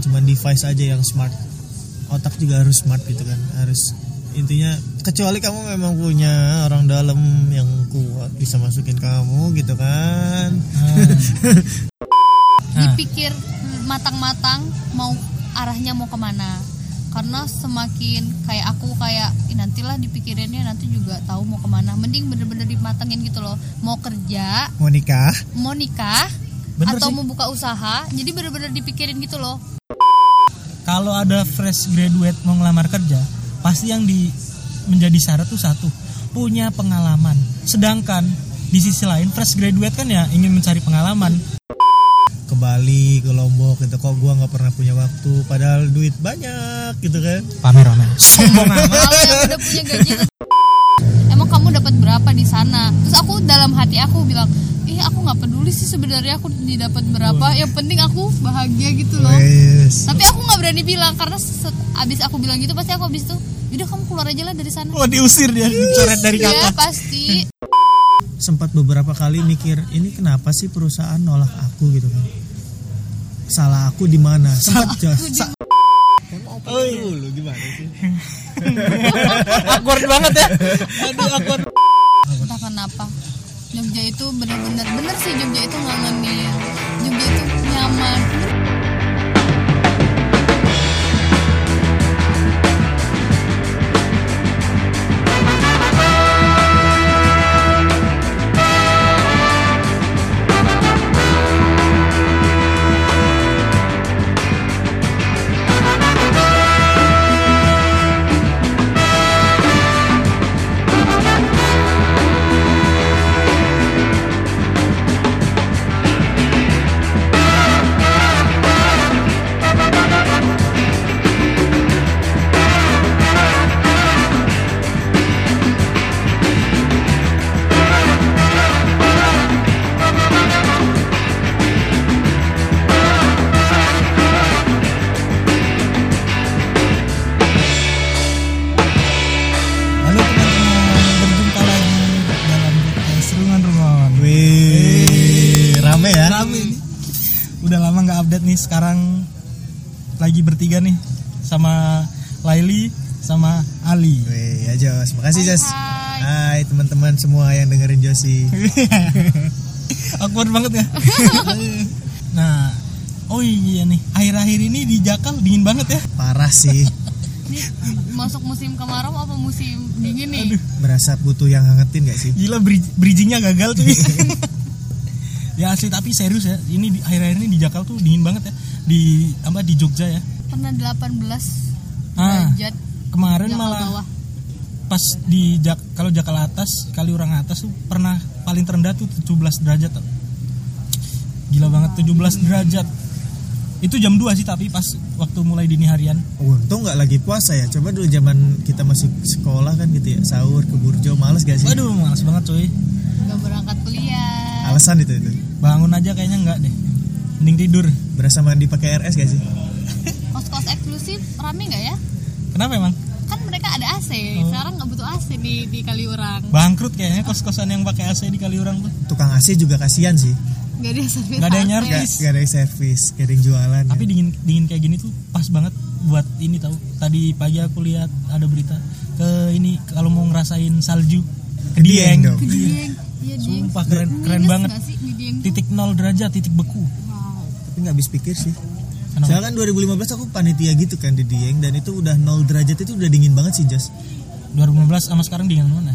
cuma device aja yang smart. Otak juga harus smart gitu kan harus intinya kecuali kamu memang punya orang dalam yang kuat bisa masukin kamu gitu kan. Nah. dipikir matang-matang mau arahnya mau ke mana. Karena semakin kayak aku kayak "Ih, nantilah dipikirinnya nanti juga tahu mau ke mana. Mending bener-bener dimatengin gitu loh. Mau kerja mau nikah? mau nikah Bener atau sih. mau buka usaha jadi bener-bener dipikirin gitu loh kalau ada fresh graduate mau ngelamar kerja pasti yang di menjadi syarat tuh satu punya pengalaman. Sedangkan di sisi lain fresh graduate kan ya ingin mencari pengalaman. Ke Bali ke Lombok gitu kok gua nggak pernah punya waktu padahal duit banyak gitu kan. Pamer pamer. Sombong amat udah punya gaji emang kamu dapat berapa di sana? Terus aku dalam hati aku bilang ih aku nggak peduli sih sebenarnya aku didapat berapa. Yang penting aku bahagia gitu loh. Wes. tapi aku nggak berani bilang karena set- abis aku bilang gitu pasti aku abis itu yaudah kamu keluar aja lah dari sana. Oh diusir dia dicoret dari Iya kakak pasti. Sempat beberapa kali mikir ini kenapa sih perusahaan nolak aku? gitu kan. Salah aku di mana? Sempat. Sa- oh iya. dulu gimana sih? Awkward banget ya. Aduh awkward. Entah kenapa Jogja itu bener-bener bener sih Jogja itu ngangenin Jogja itu nyaman Sekarang lagi bertiga nih sama Laili sama Ali. Wih, ya Jos, makasih Jos. Hai. Hai teman-teman semua yang dengerin Josi. Awkward banget ya. nah, oh iya nih. Akhir-akhir ini di Jakal dingin banget ya. Parah sih, ini masuk musim kemarau apa musim dingin nih berasa butuh yang hangetin gak sih? Gila bridgingnya gagal tuh. ya asli tapi serius ya. Ini di akhir-akhir ini di Jakal tuh dingin banget ya. Di apa di Jogja ya. pernah 18 Ah, derajat kemarin Jakal malah bawah pas di Jak kalau Jakal atas kali orang atas tuh pernah paling terendah tuh 17 derajat tau. gila banget 17 derajat itu jam 2 sih tapi pas waktu mulai dini harian Untung nggak lagi puasa ya. Coba dulu zaman kita masih sekolah kan gitu ya, sahur ke burjo, males gak sih? waduh malas banget cuy nggak berangkat kuliah Alasan itu itu. bangun aja kayaknya enggak deh mending tidur Berasa mandi pakai RS gak sih? kos-kos eksklusif rame nggak ya kenapa emang kan mereka ada AC Oh. sekarang nggak butuh AC di di Kaliurang bangkrut kayaknya kos-kosan yang pakai AC di Kaliurang tuh Tukang AC juga kasihan sih. nggak ada servis Nggak ada yang nyervis. Gak, gak ada yang servis, gak ada yang jualan. tapi ya. dingin dingin kayak gini tuh pas banget buat ini tahu tadi pagi aku lihat ada berita ke ini kalau mau ngerasain salju ke Dieng Dieng dong. Ke Dieng iya Dieng Sumpah keren keren Minus banget. sih? Titik nol derajat titik beku. Wow. Tapi nggak habis pikir sih. Kenapa? Soalnya kan 2015 aku panitia gitu kan di Dieng dan itu udah 0 derajat itu udah dingin banget sih Jos. 2015 sama sekarang dingin mana?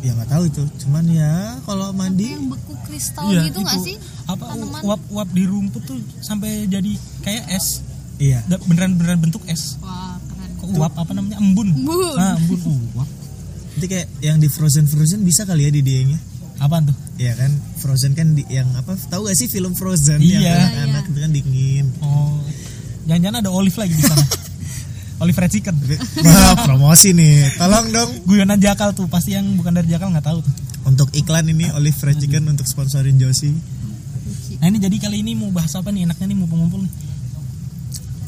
Ya nggak tahu itu. Cuman ya kalau mandi yang beku kristal Iya, gitu nggak sih? apa tanaman. uap uap di rumput tuh sampai jadi kayak es. Iya. Da- beneran beneran bentuk es. Wah keren. Kok uap apa namanya? Embun. Embun. ah embun. Uap. Nanti kayak yang di Frozen Frozen bisa kali ya di Diengnya. Apaan tuh Iya kan Frozen kan di, yang apa tahu gak sih film Frozen Iya. yang Iya, anak iya. itu kan dingin. oh jangan-jangan ada olive lagi di sana olive red chicken Wah promosi nih. Tolong dong guyonan jakal tuh pasti yang bukan dari jakal nggak tahu tuh untuk iklan ini Olive Fried Chicken untuk sponsorin Josie. nah ini jadi kali ini mau bahas apa nih enaknya nih mau ngumpul nih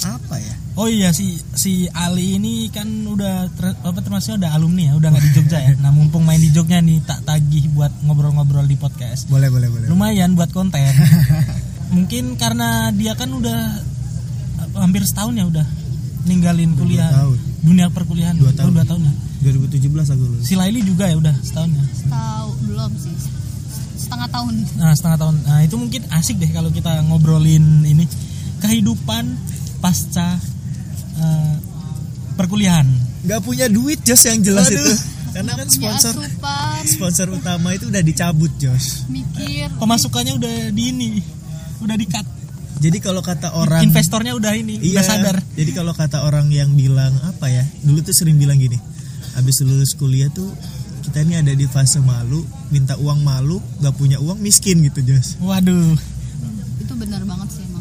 Apa ya? Oh iya si si Ali ini kan udah ter, apa termasuk udah alumni ya, udah nggak di Jogja ya. Nah mumpung main di Jogja nih tak tagih buat ngobrol-ngobrol di podcast. Boleh boleh boleh. Lumayan buat konten. Mungkin karena dia kan udah hampir setahun ya udah ninggalin Udah kuliah dua tahun. dunia perkuliahan Dua Oh, tahun. dua tahun ya 2017 aku lulus si Laili juga ya udah setahun ya tahu belum sih setengah tahun nah setengah tahun nah itu mungkin asik deh kalau kita ngobrolin ini kehidupan pasca eh, perkuliahan nggak punya duit Jos yang jelas Aduh. itu karena kan sponsor asupan sponsor utama itu udah dicabut Jos mikir pemasukannya udah di ini udah di cut jadi kalau kata orang investornya udah ini Iya. udah sadar Jadi kalau kata orang yang bilang apa ya? Dulu tuh sering bilang gini. Habis lulus kuliah tuh kita ini ada di fase malu, minta uang malu, gak punya uang miskin gitu, Jos. waduh itu benar banget sih emang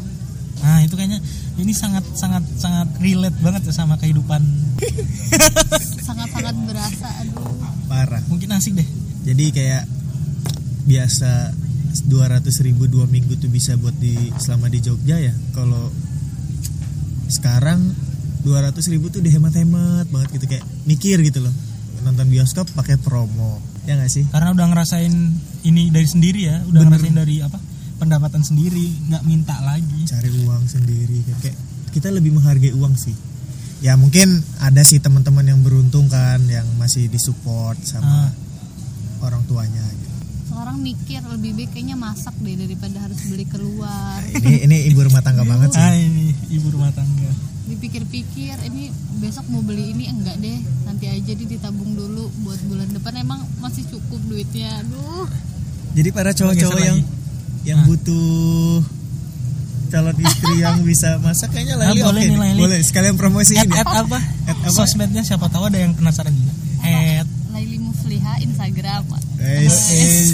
nah itu kayaknya ini sangat sangat sangat relate banget ya sama kehidupan sangat sangat berasa aduh Parah. mungkin asik deh Jadi kayak biasa 200 ribu dua minggu tuh bisa buat di selama di Jogja ya. Kalau sekarang 200 ribu tuh dihemat-hemat banget gitu kayak mikir gitu loh. Nonton bioskop pakai promo. Ya gak sih? karena udah ngerasain ini dari sendiri ya udah Bener. ngerasain dari apa pendapatan sendiri nggak minta lagi. Cari uang sendiri kayak, kayak kita lebih menghargai uang sih. Ya mungkin ada sih teman-teman yang beruntung kan yang masih disupport sama Ah. orang tuanya. Gitu. sekarang mikir lebih baik kayaknya masak deh daripada harus beli keluar. Ini ini ibu rumah tangga banget sih. Ah ini ibu rumah tangga. Dipikir-pikir ini besok mau beli ini enggak deh. Nanti aja deh ditabung dulu buat bulan depan. Emang masih cukup duitnya. Aduh. Jadi para cowok-cowok yang lagi. Yang Ah. butuh calon istri yang bisa masak kayaknya Ah, Laili boleh nih. Laili. boleh sekalian promosiin at, ya at apa At apa? sosmednya siapa tahu ada yang penasaran juga at Laili Mufliha Instagram Guys. Eh,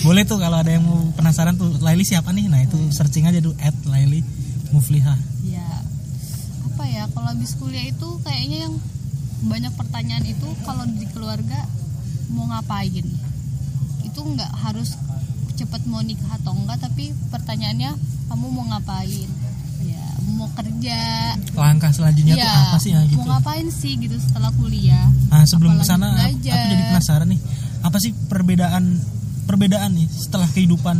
boleh tuh kalau ada yang mau penasaran tuh Laili siapa nih nah itu searching aja tuh at Laili Mufliha ya apa ya kalau habis kuliah itu kayaknya yang banyak pertanyaan itu kalau di keluarga mau ngapain itu nggak harus cepet mau nikah atau enggak tapi pertanyaannya kamu mau ngapain? Ya mau kerja. Langkah selanjutnya tuh Iya, apa sih ya gitu? mau ngapain sih gitu setelah kuliah? Nah sebelum Apalagi ke sana belajar. aku jadi penasaran nih apa sih perbedaan perbedaan nih setelah kehidupan?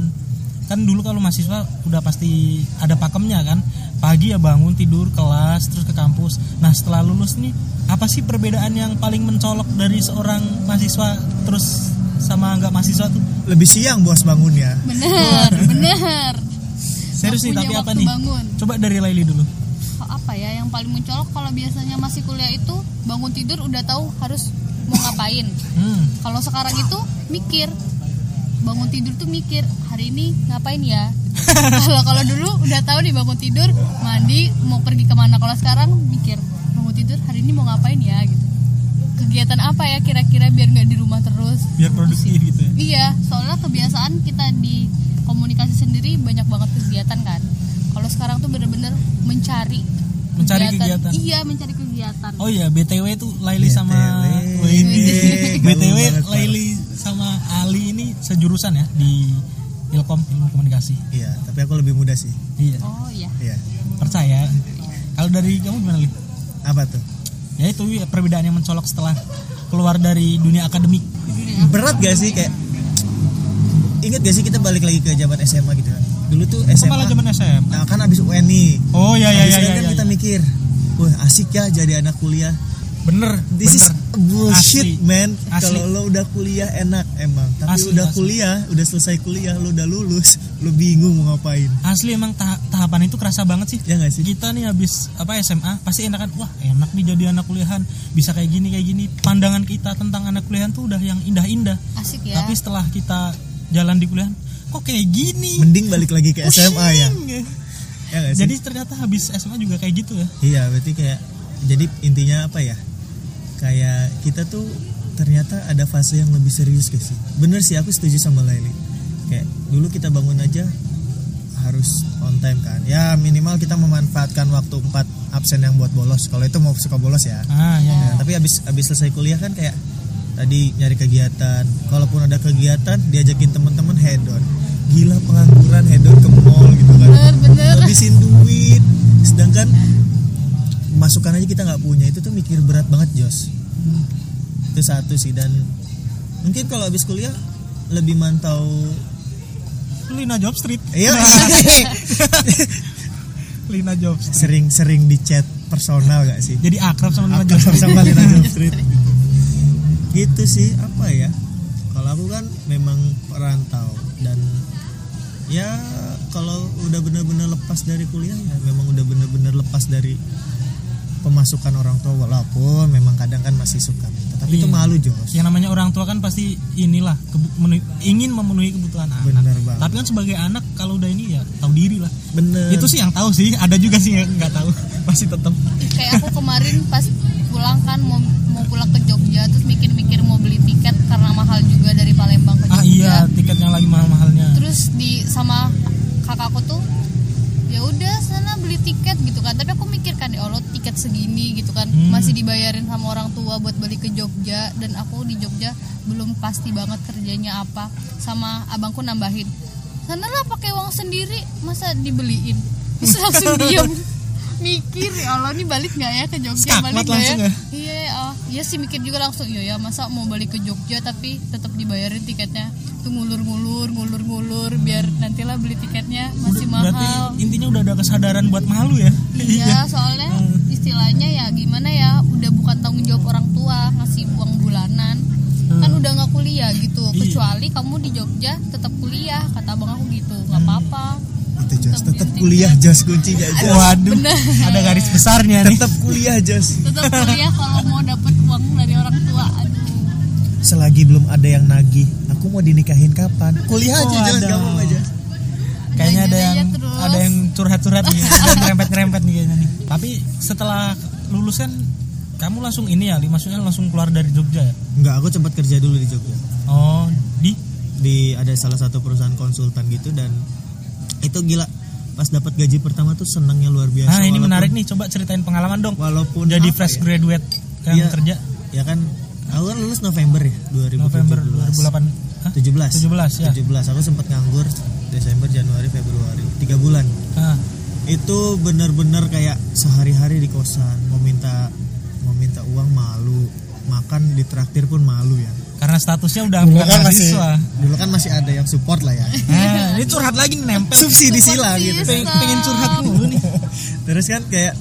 Kan dulu kalau mahasiswa udah pasti ada pakemnya kan? Pagi ya bangun tidur kelas terus ke kampus. Nah setelah lulus nih apa sih perbedaan yang paling mencolok dari seorang mahasiswa? Terus sama nggak mahasiswa tuh lebih siang bos bangun ya bener bener. Serius nih tapi apa nih? bangun. coba dari Laili dulu. Apa ya yang paling mencolok kalau biasanya masih kuliah itu bangun tidur udah tahu harus mau ngapain. Hmm. kalau sekarang itu mikir. Bangun tidur tuh mikir hari ini ngapain ya? Kalau kalau dulu udah tahu nih bangun tidur mandi mau pergi ke mana. Kalau sekarang mikir bangun tidur hari ini mau ngapain ya? gitu kegiatan apa ya kira-kira biar nggak di rumah terus biar produktif gitu ya iya soalnya kebiasaan kita di komunikasi sendiri banyak banget kegiatan kan kalau sekarang tuh bener-bener mencari Mencari kegiatan. iya mencari kegiatan Oh iya, BTW itu Laili BTW. sama. Gaul BTW. Laili sama Ali ini sejurusan ya di Ilkom Ilmu Komunikasi. iya tapi aku lebih muda sih Iya, oh iya iya percaya. Kalau dari kamu gimana, Li? apa tuh Ya itu ya, perbedaan yang mencolok setelah keluar dari dunia akademik. berat gak sih kayak inget gak sih kita balik lagi ke zaman SMA gitu kan dulu tuh SMA zaman SM. nah kan abis UN nih Oh iya iya Habis iya UN kan iya. kita iya. mikir wah asik ya jadi anak kuliah Bener, This bener. is bullshit Asli. man. Kalau lo udah kuliah enak emang, tapi Asli, udah asli. kuliah, udah selesai kuliah, lo udah lulus, lo bingung mau ngapain. Asli emang ta- tahapan itu kerasa banget sih. Ya nggak sih? Kita nih habis apa SMA pasti enakan wah enak nih jadi anak kuliahan bisa kayak gini kayak gini. Pandangan kita tentang anak kuliahan tuh udah yang indah-indah. asik ya Tapi setelah kita jalan di kuliahan kok kayak gini. Mending balik lagi ke SMA ya. Pusing. Ya nggak sih? Jadi ternyata habis SMA juga kayak gitu ya. Iya, berarti kayak jadi intinya apa ya? Kayak kita tuh ternyata ada fase yang lebih serius gak sih? Bener sih aku setuju sama Laili. Kayak dulu kita bangun aja harus on time kan. Ya minimal kita memanfaatkan waktu 4 absen yang buat bolos. Kalau itu mau suka bolos ya. Ah ya. Nah, tapi abis abis selesai kuliah kan kayak tadi nyari kegiatan. Kalaupun ada kegiatan diajakin teman-teman head on. Gila pengangguran head on ke mall gitu kan. bener bener Habisin duit. Sedangkan masukan aja kita nggak punya itu tuh mikir berat banget Jos. Itu satu sih dan mungkin kalau abis kuliah lebih mantau Lina Job Street. Iya. Lina Jobs sering-sering di chat personal gak sih? Jadi akrab sama Lina Akrab Jobs sama Lina Job Street. Gitu sih apa ya? Kalau aku kan memang perantau dan ya kalau udah bener-bener lepas dari kuliah ya memang udah bener-bener lepas dari pemasukan orang tua walaupun memang kadang kan masih suka tapi itu Iya. malu Jos. Yang namanya orang tua kan pasti inilah menu- ingin memenuhi kebutuhan anak. Bener banget tapi kan sebagai anak kalau udah ini ya tahu diri lah. Bener itu sih yang tahu sih ada juga sih yang nggak tahu masih tetap kayak aku kemarin pas pulang kan mau mau pulang ke Jogja terus mikir-mikir mau beli tiket karena mahal juga dari Palembang ke Jogja ah iya tiket yang lagi mahal-mahalnya. Terus di sama kakakku tuh ya udah sana beli tiket gitu kan. Tapi aku mikir kan ya Allah tiket segini gitu kan. Hmm. masih dibayarin sama orang tua buat balik ke Jogja. Dan aku di Jogja belum pasti banget kerjanya apa. Sama abangku nambahin sana lah pakai uang sendiri masa dibeliin? Terus langsung diem mikir ya Allah ini balik nggak ya ke Jogja? Skakmat balik nggak ya? ya? iya ah, iya sih mikir juga langsung iya ya masa mau balik ke Jogja tapi tetap dibayarin tiketnya? Tuh ngulur-ngulur ngulur-ngulur biar nantilah beli tiketnya masih mahal berarti intinya udah ada kesadaran buat malu ya? Iya soalnya istilahnya ya gimana ya udah bukan tanggung jawab orang tua ngasih uang bulanan. Kan udah nggak kuliah gitu Iya. kecuali kamu di Jogja tetap kuliah kata abang aku gitu nggak apa-apa itu Jos Tetap kuliah Jos. Kuncinya Jos. waduh Bener. ada garis besarnya nih. Tetap kuliah Jos. Tetap kuliah kalau mau dapat uang dari orang tua aduh. Selagi belum ada yang nagih aku mau dinikahin kapan? Kuliah aja Oh, Jos. ada. gak apa-apa Jos kayaknya ada yang aja terus. ada yang curhat-curhat nih ada yang nyerempet-nyerempet nih kayaknya nih. Tapi setelah lulus kan kamu langsung ini ya maksudnya langsung keluar dari Jogja ya? Enggak, aku sempat kerja dulu di Jogja. Oh di? Di ada salah satu perusahaan konsultan gitu dan itu gila. Pas dapat gaji pertama tuh senangnya luar biasa. Nah ini walaupun- menarik nih coba ceritain pengalaman dong. Walaupun jadi fresh ya? graduate yang Iya. kerja? ya kan. Aku kan lulus November ya 2017 November 2008 Hah? 17 17 ya. 17 aku sempat nganggur Desember Januari Februari. Tiga bulan. Ah, itu bener-bener kayak sehari-hari di kosan. Mau minta mau minta uang malu. Makan di traktir pun malu ya karena statusnya udah dulu bukan kan masih mahasiswa. dulu kan masih ada yang support lah ya. Nah, ini curhat lagi nih, nempel. Subsidi sila gitu. Pengen, Bisa. pengen curhat dulu nih. Terus kan kayak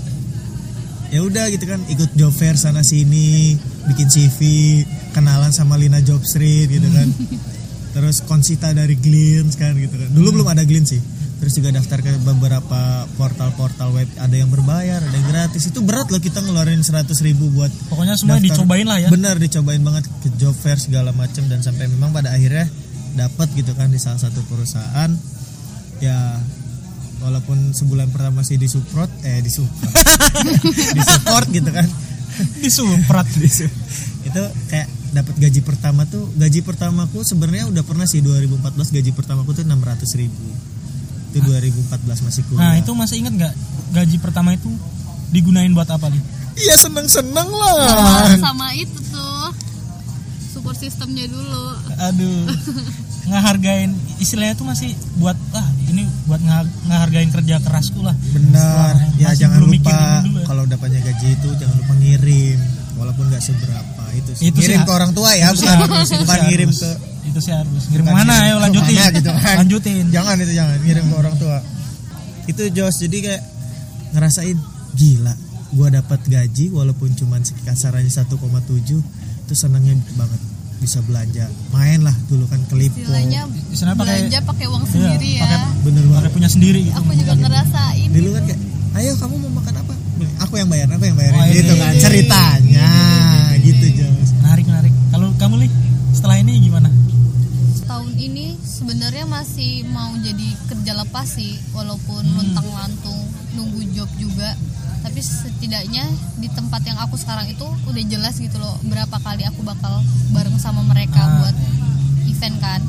ya udah gitu kan ikut job fair sana sini bikin CV kenalan sama Lina Job Street gitu kan. Terus konsita dari Glints kan gitu kan. Dulu belum ada Glints sih terus juga daftar ke beberapa portal-portal web ada yang berbayar ada yang gratis. Itu berat loh kita ngeluarin 100 ribu buat pokoknya semua daftar. dicobain lah ya. Bener dicobain banget ke job fair segala macem dan sampai memang pada akhirnya dapat gitu kan di salah satu perusahaan. Ya walaupun sebulan pertama masih disupport eh disupport. Disupport gitu kan. Disuprat Disu- itu kayak dapat gaji pertama tuh gaji pertamaku sebenarnya udah pernah sih 2014 gaji pertamaku tuh 600 ribu itu 2014 masih kuliah. Nah itu masih ingat nggak gaji pertama itu digunain buat apa nih iya seneng seneng lah. Nah, sama itu tuh. Support sistemnya dulu. Aduh. Ngehargain istilahnya tuh masih buat ah ini buat ngeha- ngehargain kerja kerasku lah. Benar. Ya masih jangan lupa ya. kalau dapatnya gaji itu jangan lupa ngirim. Walaupun nggak seberapa itu, sih. Itu ngirim ke orang tua ya bukan bukan ngirim harus. ke itu sih harus. Ngirim bukan mana? Ayo ke lanjutin. Mana gitu kan. lanjutin. Jangan itu jangan. Ngirim ke orang tua. Itu Jos jadi kayak ngerasain gila gua dapat gaji walaupun cuman kasarannya 1,7 itu senangnya banget bisa belanja. Main lah dulu kan ke Lipo istilahnya Istilahnya pakai- belanja pakai uang Iya, sendiri ya. pakai bener banget. punya sendiri. Gitu aku juga ngerasain dulu kan kayak ayo kamu mau makan apa? Aku yang bayar aku yang bayar Oh, gitu ini. kan ceritanya. gitu Jos. Menarik menarik. Kalau kamu nih setelah ini gimana masih mau jadi kerja lepas sih walaupun Hmm. luntang lantung nunggu job juga tapi setidaknya di tempat yang aku sekarang itu udah jelas gitu loh berapa kali aku bakal bareng sama mereka Ah. buat event kan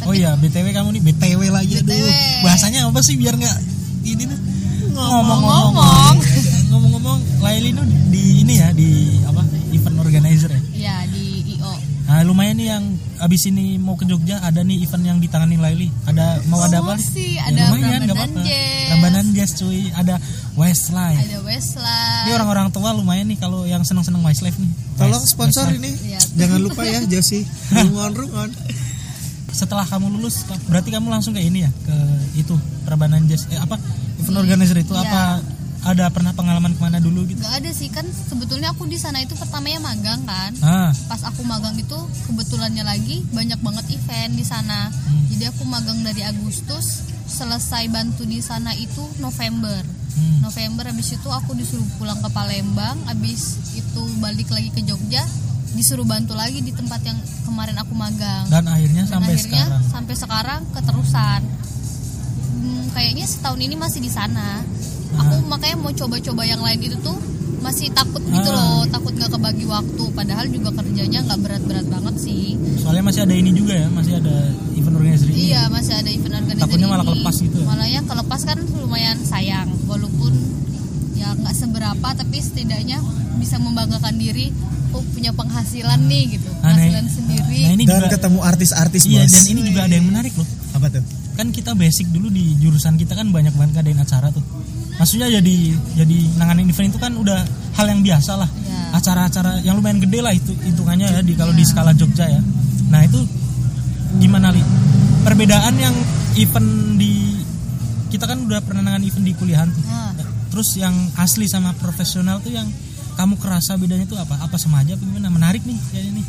oh tapi iya btw kamu nih btw lagi aduh BTW. bahasanya apa sih biar nggak ini nih Ngomong-ngomong. ngomong-ngomong Laili tuh di ini ya di apa event organizer ya ya di io Nah lumayan nih yang abis ini mau ke Jogja ada nih event yang ditangani Laili. Ada mau ada apa? Promosi, Ya, ada lumayan, nggak Prambanan apa-apa. Jazz. Cuy, ada Westlife. ada Westlife Ini orang-orang tua lumayan nih kalau yang seneng-seneng Westlife nih. tolong sponsor Westlife. ini Iya. jangan lupa ya Josi rungon rungon Setelah kamu lulus, berarti kamu langsung ke ini ya ke itu Prambanan Jazz. Eh apa event organizer itu Iya. apa ada pernah pengalaman ke mana dulu gitu Gak ada sih kan sebetulnya aku di sana itu pertamanya magang kan. ah Pas aku magang itu kebetulannya lagi banyak banget event di sana. Hmm. Jadi aku magang dari Agustus, selesai bantu di sana itu November. hmm. November habis itu aku disuruh pulang ke Palembang, habis itu balik lagi ke Jogja, disuruh bantu lagi di tempat yang kemarin aku magang. dan akhirnya Dan sampai akhirnya sekarang sampai sekarang keterusan. Hmm, kayaknya setahun ini masih di sana. Aku makanya mau coba-coba yang lain itu tuh masih takut gitu Ah. loh, takut nggak kebagi waktu. Padahal juga kerjanya nggak berat-berat banget sih. soalnya masih ada ini juga ya masih ada event organizer ini Iya masih ada event organizer Takutnya malah ini. kelepas gitu ya? Malah ya kelepas kan lumayan sayang, walaupun ya nggak seberapa tapi setidaknya bisa membanggakan diri. Oh punya penghasilan nih gitu, Ah, nah, penghasilan sendiri. nah ini Dan juga ketemu artis-artis iya bos. dan ini juga ada yang menarik loh Apa tuh? kan kita basic dulu di jurusan kita kan banyak banget ngadain acara tuh maksudnya jadi jadi nanganin event itu kan udah hal yang biasa lah. Iya. acara-acara yang lumayan gede lah itu hitungannya ya di kalau di Iya. skala Jogja ya. Nah itu gimana li? Perbedaan yang event di kita kan udah pernah nangan event di kuliahan tuh. Ah. terus yang asli sama profesional tuh yang kamu kerasa bedanya tuh apa? Apa sama aja gimana? Menarik nih kayak ini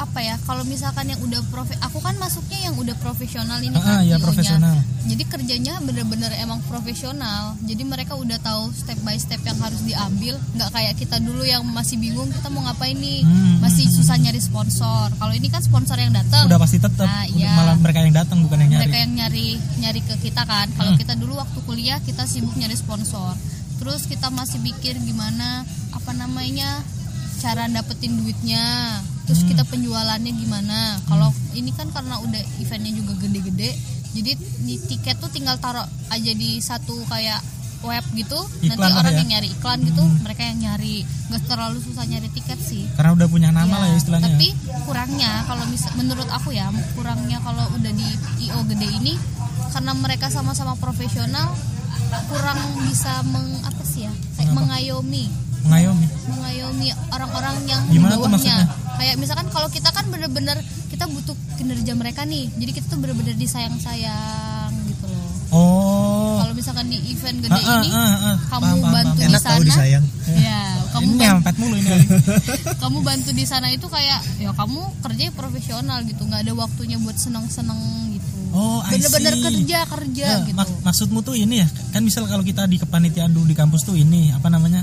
apa ya kalau misalkan yang udah profe aku kan masuknya yang udah profesional ini Ah, kan ya, profesional. jadi kerjanya bener-bener emang profesional. Jadi mereka udah tahu step by step yang harus diambil. Nggak kayak kita dulu yang masih bingung kita mau ngapain nih? Hmm, masih hmm, susah nyari sponsor. Kalau ini kan sponsor yang datang udah pasti tetap Nah, iya. malah mereka yang datang bukan yang nyari. Mereka yang nyari nyari ke kita kan. Kalau Hmm. kita dulu waktu kuliah kita sibuk nyari sponsor. Terus kita masih pikir gimana apa namanya cara dapetin duitnya terus Hmm. kita penjualannya gimana? Kalau ini kan karena udah eventnya juga gede-gede jadi di tiket tuh tinggal taruh aja di satu kayak web gitu. Iklan nanti orang ya. yang nyari iklan gitu Hmm. mereka yang nyari. Nggak terlalu susah nyari tiket sih. Karena udah punya nama Iya, lah ya? istilahnya Tapi kurangnya kalau misal menurut aku ya kurangnya kalau udah di IO gede ini karena mereka sama-sama profesional kurang bisa meng apa sih ya kayak mengayomi mengayomi. Mengayomi orang-orang yang Gimana di bawahnya kayak misalkan kalau kita kan bener-bener kita butuh kinerja mereka nih. Jadi kita tuh bener-bener disayang-sayang gitu loh. Oh. Kalau misalkan di event gede Ah, ah, ini ah, ah. kamu Paham, paham, bantu paham. di sana. disayang. ya kamu ini nyempet mulu ini kamu bantu di sana itu kayak ya kamu kerja profesional gitu. Nggak ada waktunya buat seneng-seneng gitu. Oh, bener-bener kerja kerja Ya, gitu. mak- maksudmu tuh ini ya. Kan misal kalau kita di kepanitiaan dulu di kampus tuh ini apa namanya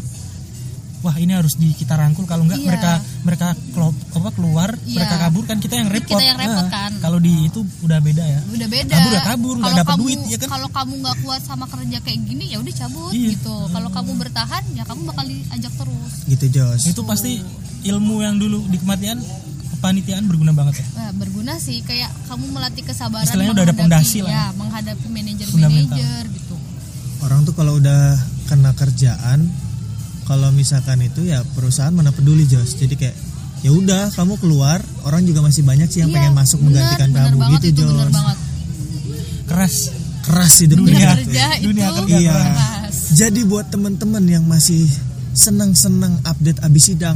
wah ini harus di kita rangkul kalau enggak Iya. mereka mereka kelo- apa keluar Iya. mereka kabur kan kita yang repot Kita yang repot Nah, kan. kalau di itu udah beda ya udah beda Kabur ya kabur, nggak Kalau dapet kamu- duit, ya kan? kalau kamu nggak kuat sama kerja kayak gini ya udah cabut Iya. gitu kalau kamu bertahan ya kamu bakal diajak terus Gitu Jos. itu pasti ilmu yang dulu di kematian kepanitiaan berguna banget ya Wah, berguna sih kayak kamu melatih kesabaran Istilahnya udah ada menghadapi- pondasi lah ya. ya menghadapi manajer-manajer gitu Orang tuh kalau udah kena kerjaan, kalau misalkan itu ya perusahaan mana peduli Jos. Jadi kayak ya udah kamu keluar, orang juga masih banyak sih yang Iya, pengen masuk bener, menggantikan bener kamu gitu bener Jos. banget. keras Keras hidupnya. dunia Dunia- kerja dunia itu kerja Iya. keras. Jadi buat teman-teman yang masih senang-senang update abis sidang,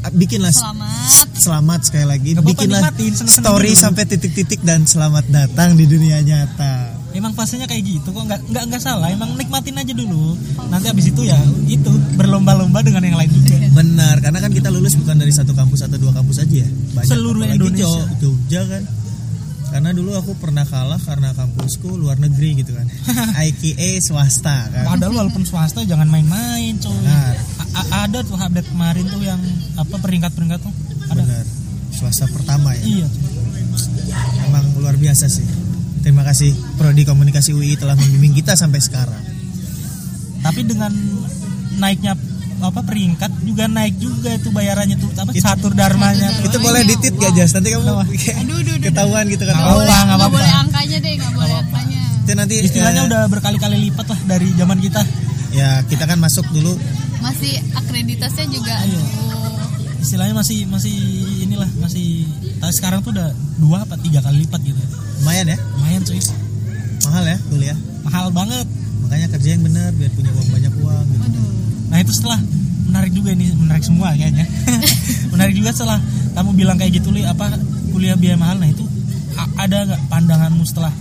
ah, bikinlah Selamat. selamat sekali lagi. Gak apa-apa, bikinlah nikmatin, story dulu. sampai titik-titik dan selamat datang di dunia nyata. Emang fasenya kayak gitu kok nggak nggak nggak salah emang nikmatin aja dulu nanti habis itu ya itu berlomba-lomba dengan yang lain juga Benar, karena kan kita lulus bukan dari satu kampus atau dua kampus aja ya. Banyak Seluruh Indonesia. Jo- Jogja kan. Karena dulu aku pernah kalah karena kampusku luar negeri gitu kan. IKA swasta kan. Padahal walaupun swasta jangan main-main coy. Nah. A- ada tuh update kemarin tuh yang apa peringkat-peringkat tuh ada. Benar. Swasta pertama ya. Iya. Emang luar biasa sih. Terima kasih Prodi Komunikasi UI telah membimbing kita sampai sekarang. Tapi dengan naiknya apa peringkat juga naik juga itu bayarannya tuh apa Itu- catur dharmanya tuh. Itu boleh ditit gak Jas? Nanti kamu Aduh, aduh, aduh, ketahuan gitu kan. Nggak Oh, apa-apa, nggak boleh angkanya deh nggak boleh angkanya itu nanti Istilahnya eh, udah berkali-kali lipat lah dari zaman kita. ya kita kan masuk dulu masih akreditasnya juga Iya. aduh Istilahnya masih masih inilah masih tapi sekarang tuh udah dua apa tiga kali lipat gitu. lumayan ya, Lumayan cuy. mahal ya kuliah. Mahal banget. Makanya kerja yang benar biar punya uang banyak uang gitu. aduh Nah itu setelah menarik juga ini menarik semua kayaknya. menarik juga setelah kamu bilang kayak gitu li apa kuliah biaya mahal. Nah itu ada nggak pandanganmu setelah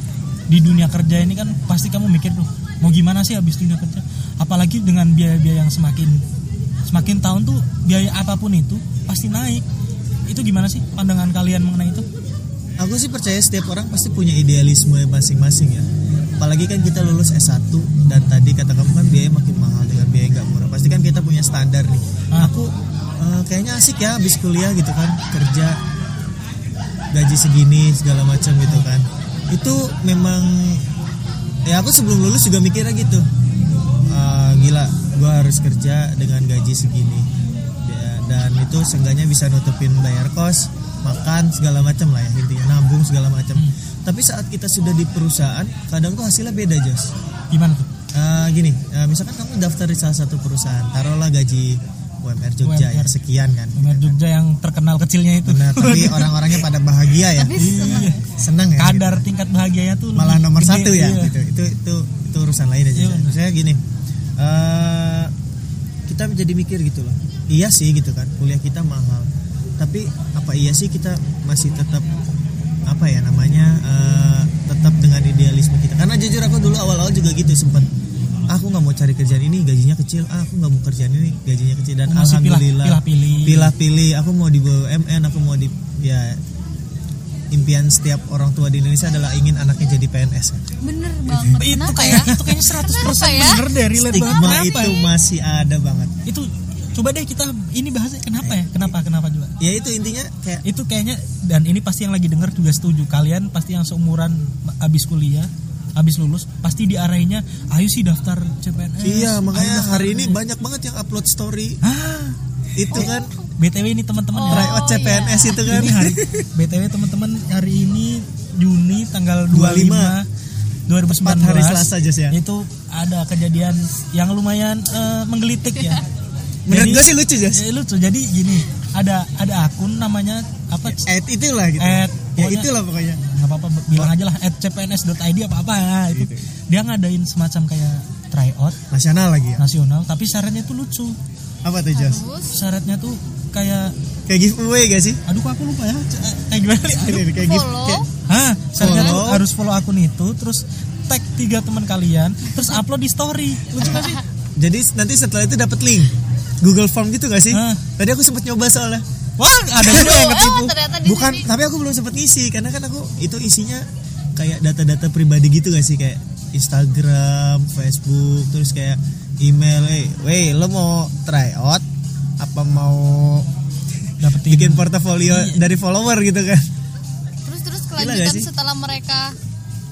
di dunia kerja ini kan pasti kamu mikir tuh mau gimana sih habis dunia kerja apalagi dengan biaya-biaya yang semakin semakin tahun tuh biaya apa pun itu pasti naik itu gimana sih pandangan kalian mengenai itu Aku sih percaya setiap orang pasti punya idealisme masing-masing ya. Apalagi kan kita lulus S1 dan tadi kata kamu kan biaya makin mahal dengan biaya nggak murah. Pasti kan kita punya standar nih. Ah. Aku eh, kayaknya asik ya habis kuliah gitu kan kerja gaji segini segala macam gitu kan. Itu memang ya aku sebelum lulus juga mikirnya gitu. Eh, gila, gue harus kerja dengan gaji segini. Ya, dan itu seenggaknya bisa nutupin bayar kos, makan segala macam lah ya intinya nabung segala macam. Tapi saat kita sudah di perusahaan, kadang tuh hasilnya beda Jos. gimana tuh Eh, gini, eh, misalkan kamu daftar di salah satu perusahaan, taruhlah gaji UMR Jogja ya UMR. sekian kan. Nomor Jogja yang terkenal kecilnya itu Benar, tapi orang-orangnya pada bahagia ya. Iya. senang ya. gitu. kadar tingkat bahagianya tuh malah nomor gede, satu ya iya. gitu itu itu itu urusan lain aja Iya, maksudnya gini eh kita menjadi mikir gitu loh iya sih gitu kan kuliah kita mahal. Tapi apa iya sih kita masih tetap apa ya namanya eh, tetap dengan idealisme kita? Karena jujur aku dulu awal-awal juga gitu sempat aku nggak mau cari kerjaan ini gajinya kecil. Ah, aku nggak mau kerjaan ini gajinya kecil. Dan pilah- alhamdulillah pilah-pilih. pilah-pilih aku mau di BUMN aku mau di ya impian setiap orang tua di Indonesia adalah ingin anaknya jadi PNS kan. bener banget. itu kenapa kayak ya? itu kayaknya 100% Kenapa ya? bener deh relate banget. Kenapa itu masih ada banget. itu coba deh kita ini bahasnya kenapa ya kenapa kenapa juga Ya itu intinya kayak itu kayaknya dan ini pasti yang lagi denger juga setuju kalian pasti yang seumuran abis kuliah abis lulus pasti diarahinnya ayo sih daftar CPNS iya makanya hari ini CPNS." banyak banget yang upload story ah itu kan btw ini teman-teman Oh, ya CPNS iya. itu kan. ini hari btw teman-teman hari ini Juni tanggal 25 2019 Tepat hari Selasa, Jos, ya? itu ada kejadian yang lumayan eh, menggelitik ya Menurut Jadi- gue sih lucu Jas. Eh, lucu jadi gini ada ada akun namanya apa At itulah gitu. At, ya itulah pokoknya. nggak apa-apa bilang aja lah at cpns.id apa apa ya itu Gitu. dia ngadain semacam kayak tryout Nasional lagi ya. nasional tapi syaratnya tuh lucu Apa tuh Jas? Syaratnya tuh kayak Kayak giveaway gak sih? aduh kok aku lupa ya eh, kayak gimana. Ini kayak follow kayak Hah, syaratnya tuh Follow. harus follow akun itu terus tag tiga teman kalian terus upload di story lucu gak sih Jadi nanti setelah itu dapat link Google Form gitu gak sih? Hah. Tadi aku sempat nyoba soalnya. wah ada juga yang oh ketipu Bukan, sini tapi aku belum sempat ngisi karena kan aku itu isinya kayak data-data pribadi gitu gak sih kayak Instagram, Facebook, terus kayak email, eh, wey, lo mau try out apa mau dapetin bikin portofolio Iya. dari follower gitu kan? terus terus kelanjutan gak sih? setelah mereka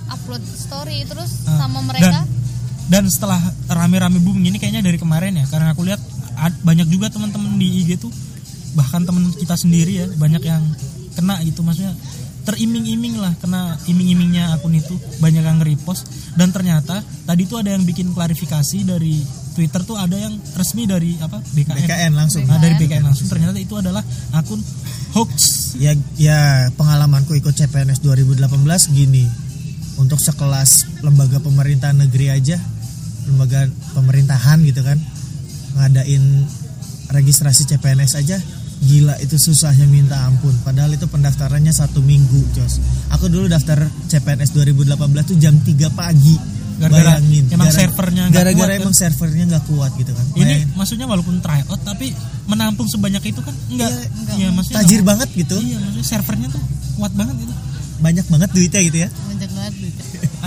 upload story terus Ah, sama mereka dan, dan setelah rame-rame booming ini kayaknya dari kemarin ya karena aku lihat banyak juga teman-teman di IG tuh bahkan teman kita sendiri ya banyak yang kena gitu maksudnya teriming-iming lah kena iming-imingnya akun itu banyak yang nge-repost dan ternyata tadi tuh ada yang bikin klarifikasi dari Twitter tuh ada yang resmi dari apa BKN, BKN langsung. Nah, dari BKN langsung. ternyata itu adalah akun hoax. Ya, ya pengalamanku ikut CPNS 2018 gini. Untuk sekelas lembaga pemerintahan negeri aja, lembaga pemerintahan gitu kan, ngadain registrasi CPNS aja, gila itu susahnya minta ampun. Padahal itu pendaftarannya satu minggu, Jos. Aku dulu daftar CPNS 2018 tuh jam 3 pagi. Gara-gara Bayangin. emang Gara- servernya nggak Gara-gara kuat, kan? emang servernya nggak kuat gitu kan. ini Bayangin. maksudnya walaupun tryout tapi menampung sebanyak itu kan enggak Iya, enggak. iya maksudnya tajir enggak- banget gitu. Iya, maksudnya servernya tuh kuat banget gitu. Banyak banget duitnya gitu ya. banyak banget duit.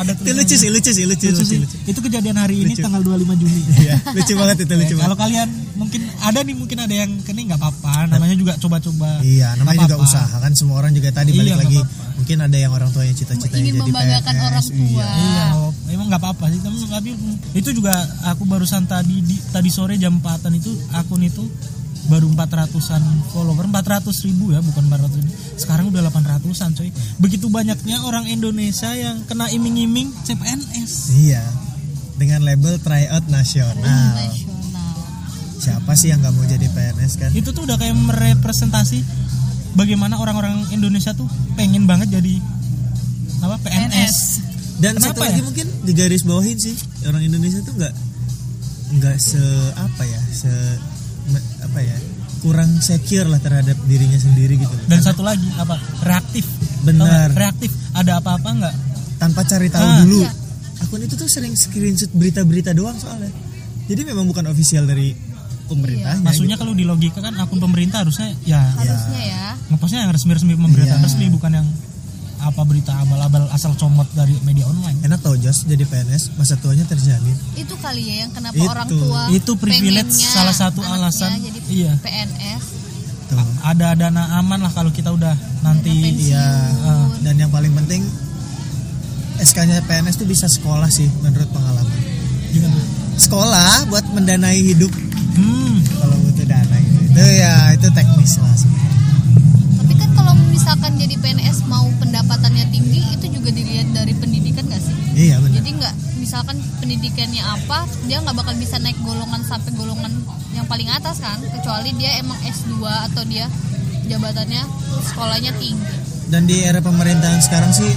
Ada Itu lucu sih, lucu sih, lucu, Lucu lucu, sih. lucu. Itu kejadian hari ini Lucu. tanggal 25 Juni. Iya, lucu banget itu lucu Ya, banget. kalau kalian mungkin ada nih mungkin ada yang kene nggak apa-apa, namanya juga coba-coba. Iya, namanya juga apa-apa. usaha kan semua orang juga tadi Iya, balik nggak lagi. apa-apa. Mungkin ada yang orang tuanya cita-citanya Ingin jadi membanggakan PNS. orang tua. Iya. Iya, oh, emang nggak apa-apa sih. Tapi, tapi itu juga aku barusan tadi di, tadi sore jam 4 itu akun itu baru 400-an follower 400 ribu ya bukan 400 ribu sekarang udah 800-an coy begitu banyaknya orang Indonesia yang kena iming-iming CPNS Iya. Dengan label tryout nasional. nasional Siapa sih yang nggak mau jadi PNS kan? itu tuh udah kayak merepresentasi bagaimana orang-orang Indonesia tuh pengen banget jadi apa PNS, PNS Dan Kenapa satu ya? lagi mungkin digaris bawahin sih orang Indonesia tuh nggak nggak se apa ya se apa ya kurang secure lah terhadap dirinya sendiri gitu. dan satu lagi apa reaktif Benar. Reaktif ada apa-apa nggak tanpa cari tahu Ah. dulu. Iya. Aku akun itu tuh sering screenshot berita-berita doang soalnya jadi memang bukan official dari pemerintahnya maksudnya gitu. kalau di logika kan akun pemerintah harusnya ya harusnya ya ngepostnya yang resmi-resmi pemberitaan Iya. resmi bukan yang apa berita abal-abal asal comot dari media online enak tau Jos jadi PNS masa tuanya terjamin itu kali ya yang kenapa Itu. orang tua Itu privilege salah satu alasan. jadi Iya. PNS tuh ada dana aman lah kalau kita udah nanti. Iya, dan yang paling penting SK-nya PNS tuh bisa sekolah sih menurut pengalaman. gimana Sekolah buat mendanai hidup hmm kalau butuh dana gitu. Itu ya itu teknis lah sih. Kalau misalkan jadi PNS mau pendapatannya tinggi itu juga dilihat dari pendidikan gak sih Iya benar. jadi nggak misalkan pendidikannya apa dia nggak bakal bisa naik golongan sampai golongan yang paling atas kan kecuali dia emang S2 atau dia jabatannya sekolahnya tinggi Dan di era pemerintahan sekarang sih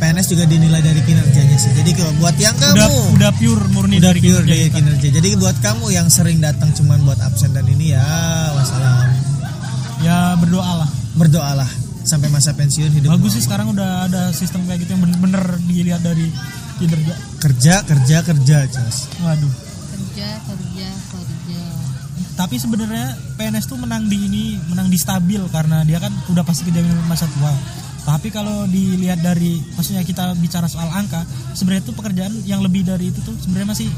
PNS juga dinilai dari kinerjanya sih. Jadi kalau buat yang kamu udah udah pure murni udah dari pure kinerja dari kinerja. Jadi buat kamu yang sering datang cuman buat absen dan ini ya wassalam. ya berdoa lah Berdoalah sampai masa pensiun hidup bagus sih sekarang udah ada sistem kayak gitu yang bener-bener dilihat dari kinerja. Kerja kerja kerja Jos. waduh. Kerja kerja kerja. Tapi sebenarnya PNS tuh menang di ini menang di stabil karena dia kan udah pasti kejaminan masa tua. Tapi kalau dilihat dari maksudnya kita bicara soal angka sebenarnya itu pekerjaan yang lebih dari itu tuh sebenarnya masih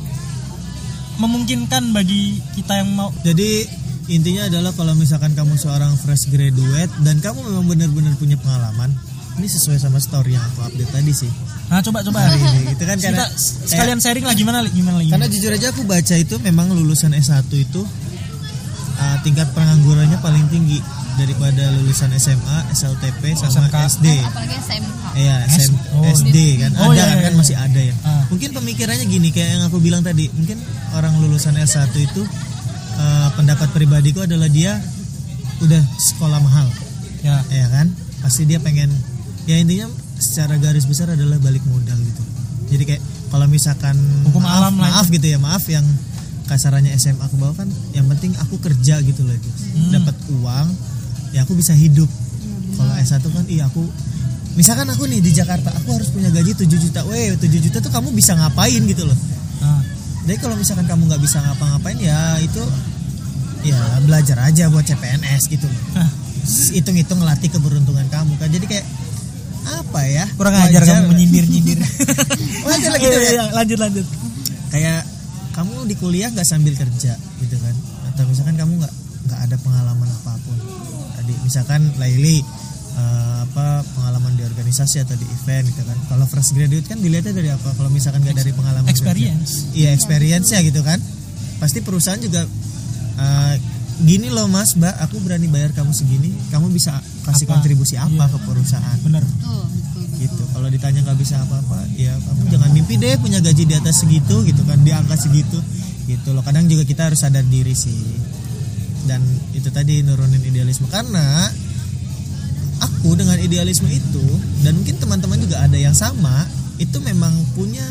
memungkinkan bagi kita yang mau Jadi intinya adalah kalau misalkan kamu seorang fresh graduate dan kamu memang benar-benar punya pengalaman, ini sesuai sama story yang aku update tadi sih. nah coba coba Hari ini itu kan kita karena sekalian sharing lah gimana Li? gimana Li? karena jujur aja aku baca itu memang lulusan S1 itu uh, tingkat penganggurannya paling tinggi daripada lulusan SMA, SLTP sama SMK. SD. apalagi SMK Iya, SM, oh. SD kan Oh, ada iya, kan, iya, kan iya. masih ada ya. Ah. Mungkin pemikirannya gini kayak yang aku bilang tadi, mungkin orang lulusan S1 itu uh, pendapat pribadiku adalah dia udah sekolah mahal, ya ya kan? Pasti dia pengen ya intinya secara garis besar adalah balik modal gitu. Jadi kayak kalau misalkan Hukum maaf, alam maaf gitu ya, maaf yang kasarannya SMA aku bawa kan yang penting aku kerja gitu loh. Hmm. dapat uang ya aku bisa hidup kalau S1 kan iya aku misalkan aku nih di Jakarta aku harus punya gaji 7 juta weh 7 juta tuh kamu bisa ngapain gitu loh nah, jadi kalau misalkan kamu nggak bisa ngapa-ngapain ya itu ya belajar aja buat CPNS gitu hitung-hitung ngelatih keberuntungan kamu kan. Jadi kayak apa ya? Kurang ajar kamu menyindir nyindir wajar lah gitu Iya, ya. iya, lanjut lanjut. Kayak kamu di kuliah nggak sambil kerja gitu kan? Atau misalkan kamu nggak nggak ada pengalaman apa pun. Tadi misalkan Laili eh, apa pengalaman di organisasi atau di event gitu kan. Kalau fresh graduate kan dilihatnya dari apa? Kalau misalkan nggak dari pengalaman kerja. experience. Iya experience ya gitu kan. Pasti perusahaan juga eh, gini loh mas mbak aku berani bayar kamu segini kamu bisa kasih Apa? kontribusi apa Iya. ke perusahaan? Bener tuh betul, betul. gitu. Kalau ditanya nggak bisa apa-apa ya kamu jangan mimpi deh punya gaji di atas segitu gitu kan di angka segitu. Gitu loh. Kadang juga kita harus sadar diri sih. Dan itu tadi nurunin idealisme. Karena aku dengan idealisme itu dan mungkin teman-teman juga ada yang sama itu memang punya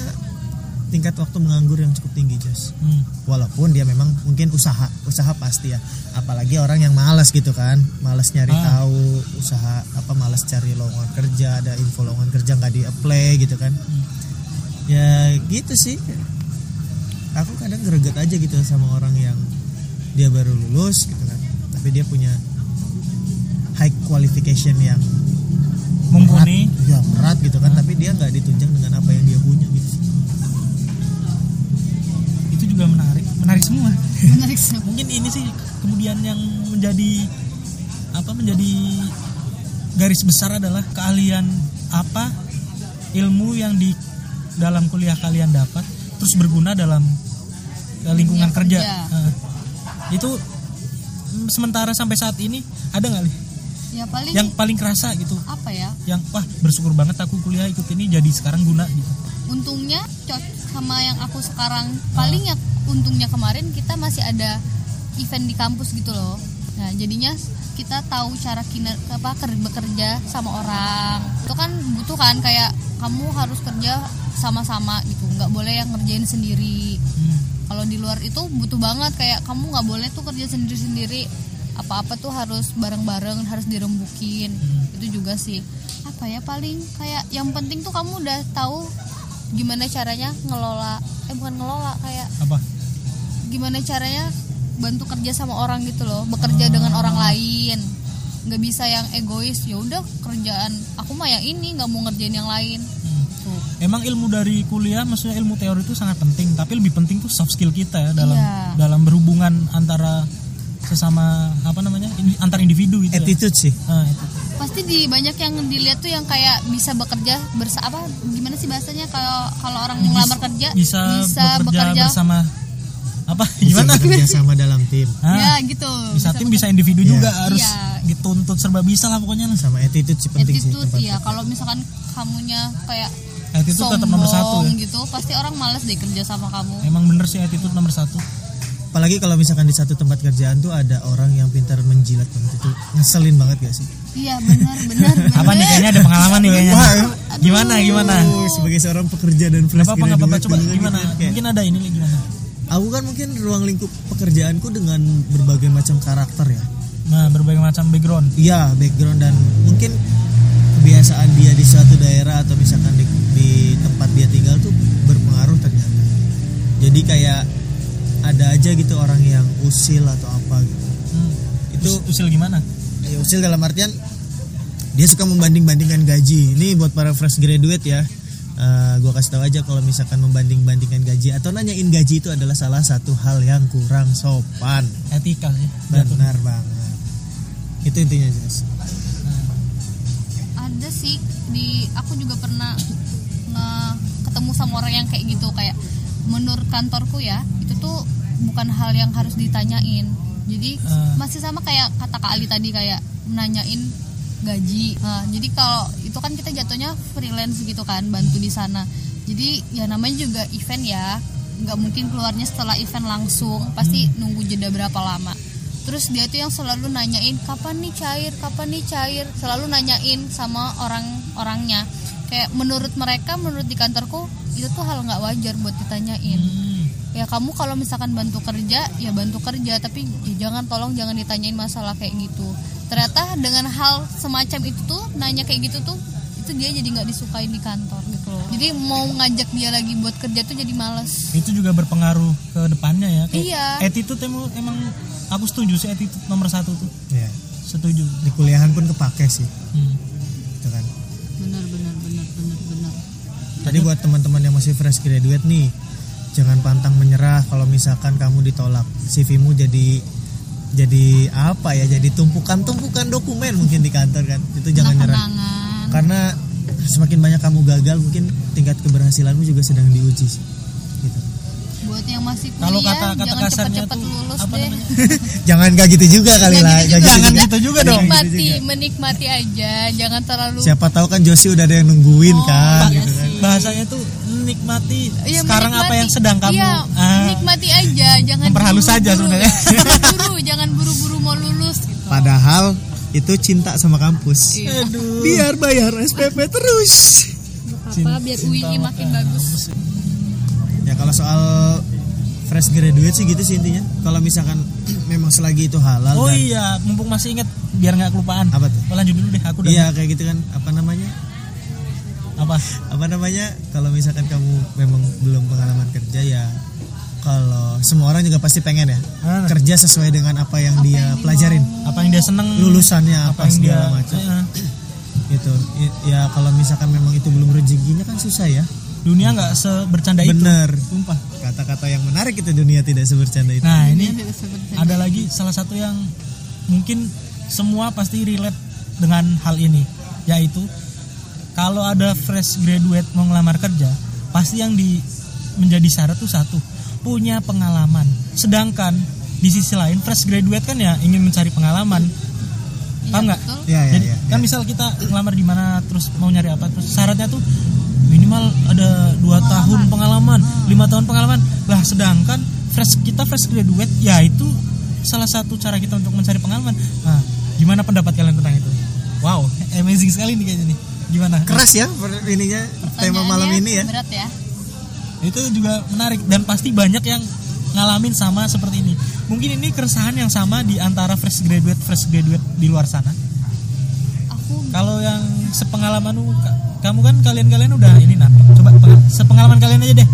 tingkat waktu menganggur yang cukup tinggi Jos. Hmm. walaupun dia memang mungkin usaha usaha pasti ya. Apalagi orang yang malas gitu kan malas nyari Ah. tahu usaha apa malas cari lowongan kerja ada info lowongan kerja nggak di apply gitu kan. Ya gitu sih. Aku kadang greget aja gitu sama orang yang dia baru lulus gitu kan. Tapi dia punya high qualification yang mumpuni. berat, ya berat gitu kan tapi dia nggak ditunjang dengan apa yang dia punya gitu. Itu juga menarik menarik semua. Menarik sih mungkin ini sih kemudian yang menjadi apa menjadi garis besar adalah keahlian apa ilmu yang di dalam kuliah kalian dapat terus berguna dalam eh, lingkungan kerja, kerja. Nah, itu sementara sampai saat ini ada nggak Li? Ya paling yang paling kerasa gitu. Apa ya? Yang wah bersyukur banget aku kuliah ikut ini jadi sekarang guna gitu. Untungnya cocok sama yang aku sekarang. Paling ya untungnya kemarin kita masih ada event di kampus gitu loh. Nah jadinya kita tahu cara kiner apa ker- bekerja sama orang. Itu kan butuh kan kayak kamu harus kerja sama-sama gitu. Nggak boleh yang ngerjain sendiri. Hmm. kalau di luar itu butuh banget kayak kamu nggak boleh tuh kerja sendiri-sendiri apa-apa tuh harus bareng-bareng harus dirembukin. Itu juga sih. Apa ya paling kayak yang penting tuh kamu udah tahu gimana caranya ngelola eh bukan ngelola kayak apa? gimana caranya bantu kerja sama orang gitu loh bekerja dengan orang lain. Nggak bisa yang egois ya udah kerjaan aku mah yang ini nggak mau ngerjain yang lain. Tuh. Emang ilmu dari kuliah, maksudnya ilmu teori itu sangat penting, tapi lebih penting tuh soft skill kita ya dalam Iya. dalam berhubungan antara sesama apa namanya ini- antar individu itu. Ya. attitude sih Nah, itu. pasti di banyak yang dilihat tuh yang kayak bisa bekerja bersa apa gimana sih bahasanya kalau kalau orang Bisa- ngelamar kerja bisa, bekerja, bersama apa bisa gimana? bekerja sama dalam tim Ah, ya gitu bisa tim bekerja- bisa individu Iya. juga harus Iya. dituntut serba bisa lah pokoknya lah. sama attitude sih penting sih attitude tempat ya kalau misalkan kamunya kayak Attitude tetap sombong nomor satu ya. gitu pasti orang malas deh kerja sama kamu Emang bener sih attitude nomor satu. Apalagi kalau misalkan di satu tempat kerjaan tuh ada orang yang pintar menjilat banget itu ngeselin banget gak sih iya benar benar Apa nih kayaknya ada pengalaman nih kayaknya. Gimana gimana? Oh, sebagai seorang pekerja dan fresh nggak apa-apa graduate coba gimana? gitu Mungkin ada ini nih, gimana? aku kan mungkin ruang lingkup pekerjaanku dengan berbagai macam karakter ya Nah berbagai macam background. iya background dan mungkin kebiasaan dia di suatu daerah atau misalkan di, di tempat dia tinggal tuh berpengaruh ternyata jadi kayak ada aja gitu orang yang usil atau apa gitu. Hmm. itu Us- usil gimana? ya, usil dalam artian dia suka membanding-bandingkan gaji. Ini buat para fresh graduate ya. Eh, gua kasih tahu aja kalau misalkan membanding-bandingkan gaji atau nanyain gaji itu adalah salah satu hal yang kurang sopan. Etika sih. benar banget. Itu intinya Jas Nah, ada sih di aku juga pernah nge ketemu sama orang yang kayak gitu. Kayak menurut kantorku ya tuh bukan hal yang harus ditanyain. Jadi Ah. masih sama kayak kata Kak Ali tadi kayak nanyain gaji. Nah, jadi kalau itu kan kita jatuhnya freelance gitu kan bantu di sana. Jadi ya namanya juga event ya. Nggak mungkin keluarnya setelah event langsung pasti nunggu jeda berapa lama. Terus dia tuh yang selalu nanyain kapan nih cair? Kapan nih cair? Selalu nanyain sama orang-orangnya. Kayak menurut mereka menurut di kantorku itu tuh hal nggak wajar buat ditanyain. Hmm. Ya kamu kalau misalkan bantu kerja ya bantu kerja tapi ya jangan tolong jangan ditanyain masalah kayak gitu ternyata dengan hal semacam itu tuh nanya kayak gitu tuh itu dia jadi nggak disukain di kantor gitu loh jadi mau ngajak dia lagi buat kerja tuh jadi males Itu juga berpengaruh ke depannya ya. Kayak Iya. Attitude emang, emang aku setuju sih attitude nomor satu tuh. ya Setuju. di kuliahan pun kepake sih Hmm. gitu kan benar benar benar benar benar Tadi buat teman-teman yang masih fresh graduate nih, jangan pantang menyerah kalau misalkan kamu ditolak. CV-mu jadi jadi apa ya? Jadi tumpukan-tumpukan dokumen mungkin di kantor kan. Itu jangan nyerah. Karena semakin banyak kamu gagal, mungkin tingkat keberhasilanmu juga sedang diuji sih. Gitu. buat yang masih kuliah Kalau kata- kata jangan kasarnya cepet-cepet tuh, lulus apa deh jangan gak gitu juga kali Jangan lah. gitu Gak juga. Jangan gitu juga dong. menikmati menikmati aja jangan terlalu Siapa tahu kan Josie udah ada yang nungguin Oh, kan. iya gitu kan. Bahasanya tuh nikmati Iya, sekarang apa menikmati. yang sedang kamu Iya, ah, nikmati aja, jangan Memperhalus saja sebenarnya. jangan buru, jangan buru-buru mau lulus gitu. Padahal itu cinta sama kampus. Iya. Aduh. Biar bayar SPP terus. Apa biar UI makin bagus. Ya kalau soal fresh graduate sih gitu sih intinya. Kalau misalkan memang selagi itu halal Oh dan iya, mumpung masih inget biar nggak kelupaan. apa tuh? Oh, lanjut dulu deh, aku udah Iya kayak gitu kan apa namanya? Apa? Apa namanya? Kalau misalkan kamu memang belum pengalaman kerja ya kalau semua orang juga pasti pengen ya Ah. kerja sesuai dengan apa yang dia pelajarin Apa yang dia seneng? lulusannya apa, apa yang dia segala macam eh, gitu ya kalau misalkan memang itu belum rezekinya kan susah ya dunia nggak sebercanda itu. bener Sumpah. kata-kata yang menarik itu dunia tidak sebercanda itu Nah ini ada lagi salah satu yang mungkin semua pasti relate dengan hal ini yaitu kalau ada fresh graduate mau ngelamar kerja pasti yang di menjadi syarat tuh satu punya pengalaman. Sedangkan di sisi lain fresh graduate kan ya ingin mencari pengalaman. Iya, paham nggak? ya ya jadi ya, kan ya. misal kita ngelamar di mana terus mau nyari apa terus syaratnya tuh minimal ada dua tahun pengalaman lima tahun pengalaman. Lah sedangkan fresh kita fresh graduate ya itu salah satu cara kita untuk mencari pengalaman. Nah gimana pendapat kalian tentang itu? Wow amazing sekali nih kayaknya nih gimana? Keras ya ininya tema malam ini ya. Berat ya. itu juga menarik dan pasti banyak yang ngalamin sama seperti ini. Mungkin ini keresahan yang sama di antara fresh graduate fresh graduate di luar sana. Aku kalau yang sepengalaman kamu kan kalian-kalian udah ini nah coba peng- sepengalaman kalian aja deh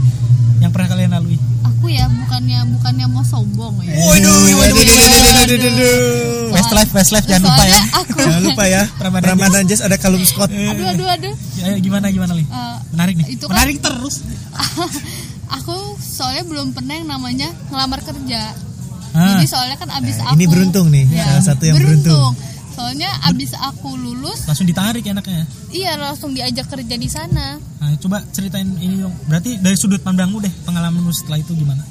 yang pernah kalian lalui aku ya bukannya bukannya mau sombong ya. Waduh, waduh, waduh, waduh, waduh, waduh. Westlife Westlife jangan lupa ya. aku Jangan lupa ya, Ramadan Ramadan Jazz ada kalung Scott. aduh aduh aduh. Ya, gimana gimana li? Eh, menarik nih. itu kan- menarik terus. Aku soalnya belum pernah yang namanya ngelamar kerja. Ah. jadi soalnya kan abis Nah, aku ini beruntung nih, salah satu yang beruntung. Soalnya abis aku lulus langsung ditarik enaknya iya langsung diajak kerja di sana. Nah, coba ceritain ini dong. Berarti dari sudut pandangmu deh pengalamanmu setelah itu gimana?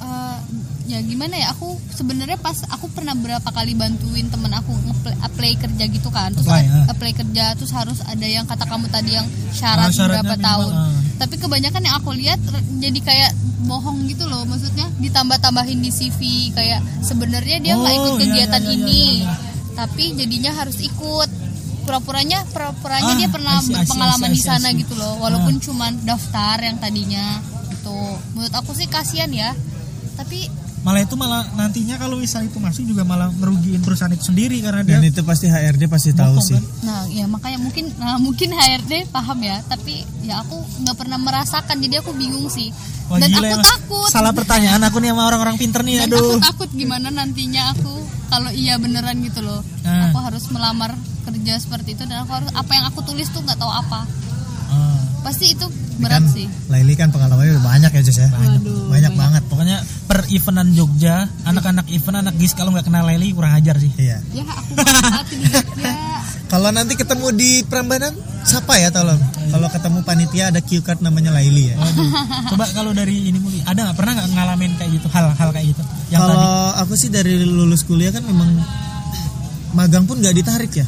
Eh, ya gimana ya aku sebenarnya pas aku pernah berapa kali bantuin temen aku nge-apply apply kerja gitu kan. Terus Apply, ah. apply kerja terus harus ada yang kata kamu tadi yang syarat syaratnya berapa minimal, tahun. ah. tapi kebanyakan yang aku lihat jadi kayak bohong gitu loh. Maksudnya ditambah-tambahin di CV kayak sebenarnya dia nggak Oh, ikut iya, kegiatan iya, iya, ini. iya, iya. Tapi jadinya harus ikut. Pura-puranya pura-puranya Ah, dia pernah I see, I see, berpengalaman di sana gitu loh. Walaupun Ah. cuman daftar yang tadinya itu menurut aku sih kasihan ya. Tapi malah itu malah nantinya kalau misalnya itu masuk juga malah ngerugiin perusahaan itu sendiri karena dia Dan itu pasti HRD pasti tahu sih. kan? Nah, ya makanya mungkin nah, mungkin HRD paham ya, tapi ya aku nggak pernah merasakan, jadi aku bingung sih. Wah, Dan gila aku ya, takut. salah pertanyaan aku nih sama orang-orang pinter nih Dan aduh aku takut gimana nantinya aku kalau iya beneran gitu loh. Ah. Aku harus melamar kerja seperti itu dan aku harus apa yang aku tulis tuh nggak tahu apa. Pasti itu Kan berat sih. Laili kan pengalamannya udah banyak ya Jess ya. Waduh, banyak banget. pokoknya per eventan Jogja anak-anak event anak gis kalau nggak kenal Leli kurang ajar sih Iya. Ya aku banget di Jogja. Kalau nanti ketemu di Prambanan, siapa ya tolong? Kalau ketemu panitia ada cue card namanya Laili ya. Waduh. coba kalau dari ini Muli ada nggak pernah nggak ngalamin kayak gitu hal-hal kayak gitu yang Kalau aku sih dari lulus kuliah kan memang magang pun nggak ditarik ya.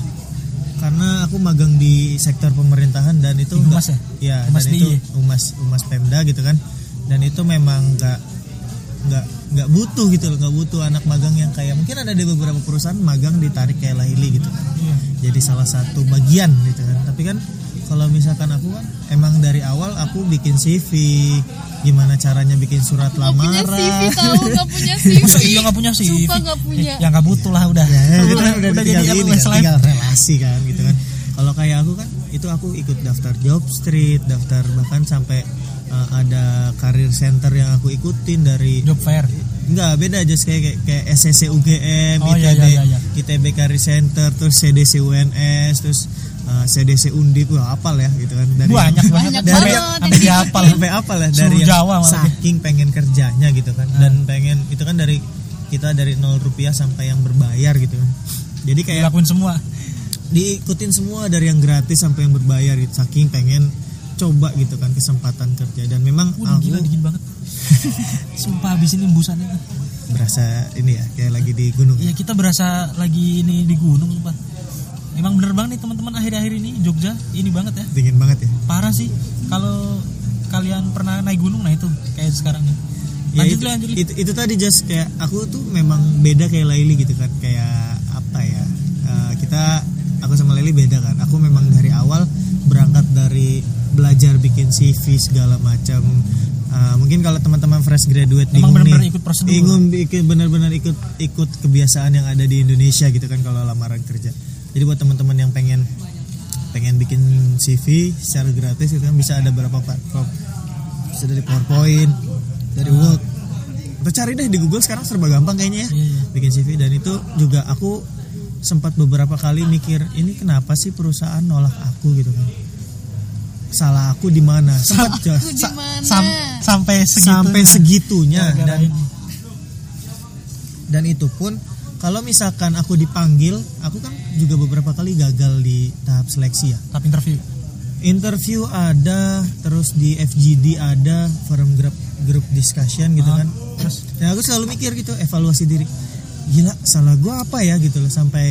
Karena aku magang di sektor pemerintahan dan itu Di Humas ya? Iya, Humas dan itu ya? humas humas Pemda gitu kan. Dan itu memang nggak nggak nggak butuh gitu loh, nggak butuh anak magang yang kayak mungkin ada di beberapa perusahaan magang ditarik kayak Laili gitu kan. Iya. jadi salah satu bagian gitu kan tapi kan kalau misalkan aku kan emang dari awal aku bikin CV gimana caranya bikin surat punya lamaran CV tahu nggak punya CV. Masa iya nggak punya CV? Sumpah nggak punya. Eh, ya nggak butuh lah udah ya, ya, gitu kan udah, udah tinggal jadi apa ini kan, tinggal relasi kan gitu kan kalau kayak aku kan itu aku ikut daftar job street daftar bahkan sampai uh, ada karir center yang aku ikutin dari job fair Enggak, beda aja kayak kayak, kayak SCC UGM, Oh, iya, ITB, iya, iya, iya. ITB Career Center, terus CDC UNS, terus uh, CDC Undip, wah apal ya gitu kan. Dari banyak banget. Banyak dari banget sampai dia hafal sampai apal ya dari yang Jawa saking pengen kerjanya gitu kan. Ah. dan pengen itu kan dari kita dari nol rupiah sampai yang berbayar gitu kan. Jadi kayak dilakuin semua. diikutin semua dari yang gratis sampai yang berbayar gitu. Saking pengen coba gitu kan kesempatan kerja. Dan memang Waduh aku gila dingin banget. Sumpah habis ini embusannya berasa ini ya kayak lagi di gunung. Ya kita berasa lagi ini di gunung sumpah emang bener banget nih teman-teman akhir-akhir ini Jogja ini banget ya. Dingin banget ya? Parah sih kalau kalian pernah naik gunung nah itu kayak sekarang nih ya lanjut itu, Li, lanjut Li. itu, itu tadi just kayak aku tuh memang beda kayak Laili gitu kan kayak apa ya eh, kita aku sama Laili beda kan. Aku memang dari awal berangkat dari belajar bikin CV segala macam. Eh, mungkin kalau teman-teman fresh graduate Emang bingung bener-bener nih, ikut prosedur. bingung ikut bener-bener ikut ikut kebiasaan yang ada di Indonesia gitu kan kalau lamaran kerja jadi buat teman-teman yang pengen pengen bikin CV secara gratis itu kan bisa ada beberapa platform bisa dari PowerPoint dari Word. Atau cari deh di Google sekarang serba gampang kayaknya ya Iya, bikin CV dan itu juga aku sempat beberapa kali mikir ini kenapa sih perusahaan nolak aku? gitu kan. Salah aku di mana? Sempat sa-? Sam- sampai segitu sampai segitunya. dan dan itu pun kalau misalkan aku dipanggil aku kan juga beberapa kali gagal di tahap seleksi ya. Tahap interview. Interview ada terus di FGD ada forum group group discussion gitu Ah, kan. terus? Dan aku selalu mikir gitu evaluasi diri. Gila salah gua apa ya gitu loh sampai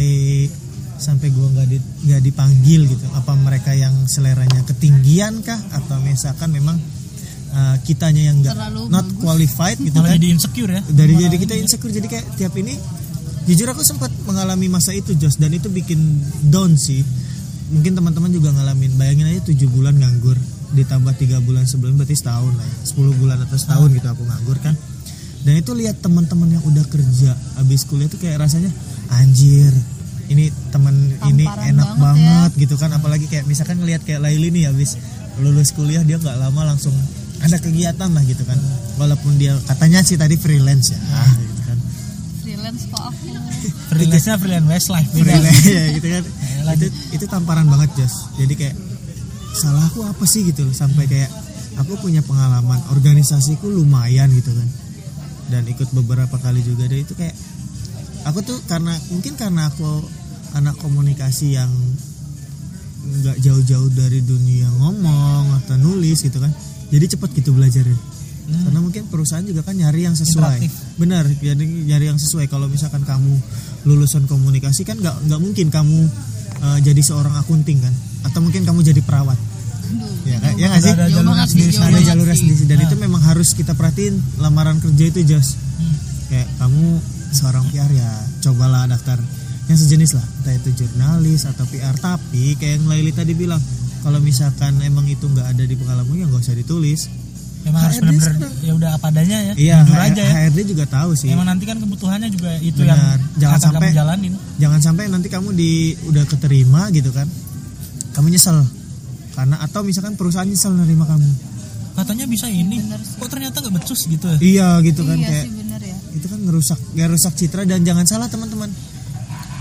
sampai gua nggak di, nggak dipanggil gitu. Apa mereka yang seleranya ketinggian kah? Atau misalkan memang uh, kitanya yang nggak not bagus. qualified gitu malah kan. jadi insecure ya. Dari Malah jadi kita insecure. Jadi kayak tiap ini jujur aku sempat mengalami masa itu Jos dan itu bikin down sih. Mungkin teman-teman juga ngalamin. Bayangin aja tujuh bulan nganggur ditambah tiga bulan sebelum berarti setahun lah ya. 10 bulan atau setahun gitu aku nganggur kan? Dan itu lihat teman-teman yang udah kerja habis kuliah tuh kayak rasanya anjir ini temen ini enak banget banget, gitu kan. Apalagi kayak misalkan ngelihat kayak Laili nih habis lulus kuliah dia nggak lama langsung ada kegiatan lah gitu kan. Walaupun dia katanya sih tadi freelance ya. Gitu kan freelance kok aku. Freelance-nya freelance Westlife freelance ya gitu kan. Eh, itu itu tamparan banget Jos. Jadi kayak salah aku apa sih? gitu loh. Sampai kayak aku punya pengalaman organisasiku lumayan gitu kan. Dan ikut beberapa kali juga. Dan itu kayak aku tuh karena mungkin karena aku anak komunikasi yang nggak jauh-jauh dari dunia ngomong atau nulis gitu kan. Jadi cepet gitu belajarnya karena mungkin perusahaan juga kan nyari yang sesuai. Interaktif. benar jadi nyari yang sesuai. Kalau misalkan kamu lulusan komunikasi kan nggak nggak mungkin kamu uh, jadi seorang akunting kan? Atau mungkin kamu jadi perawat? Aduh, ya kan ya nggak sih? Ada jalurnya sendiri, ada jalurnya sendiri dan Nah. itu memang harus kita perhatiin lamaran kerja itu Jos Hmm. kayak kamu seorang PR ya cobalah daftar yang sejenis lah. Entah itu jurnalis atau PR tapi kayak yang Laili tadi bilang kalau misalkan emang itu nggak ada di pengalamanmu ya nggak usah ditulis Emang harus HRD benar-benar sekarang. ya udah apa adanya ya. iya Jujur aja ya. HRD juga tahu sih Emang nanti kan kebutuhannya juga itu Benar. yang Jangan akan sampai- kamu jalanin. jangan sampai nanti kamu di udah keterima gitu kan kamu nyesel karena atau misalkan perusahaan nyesel nerima kamu Katanya bisa ini. Sih. Kok ternyata nggak becus gitu ya? iya gitu kan iya kayak sih bener ya itu kan ngerusak ya rusak citra dan jangan salah teman-teman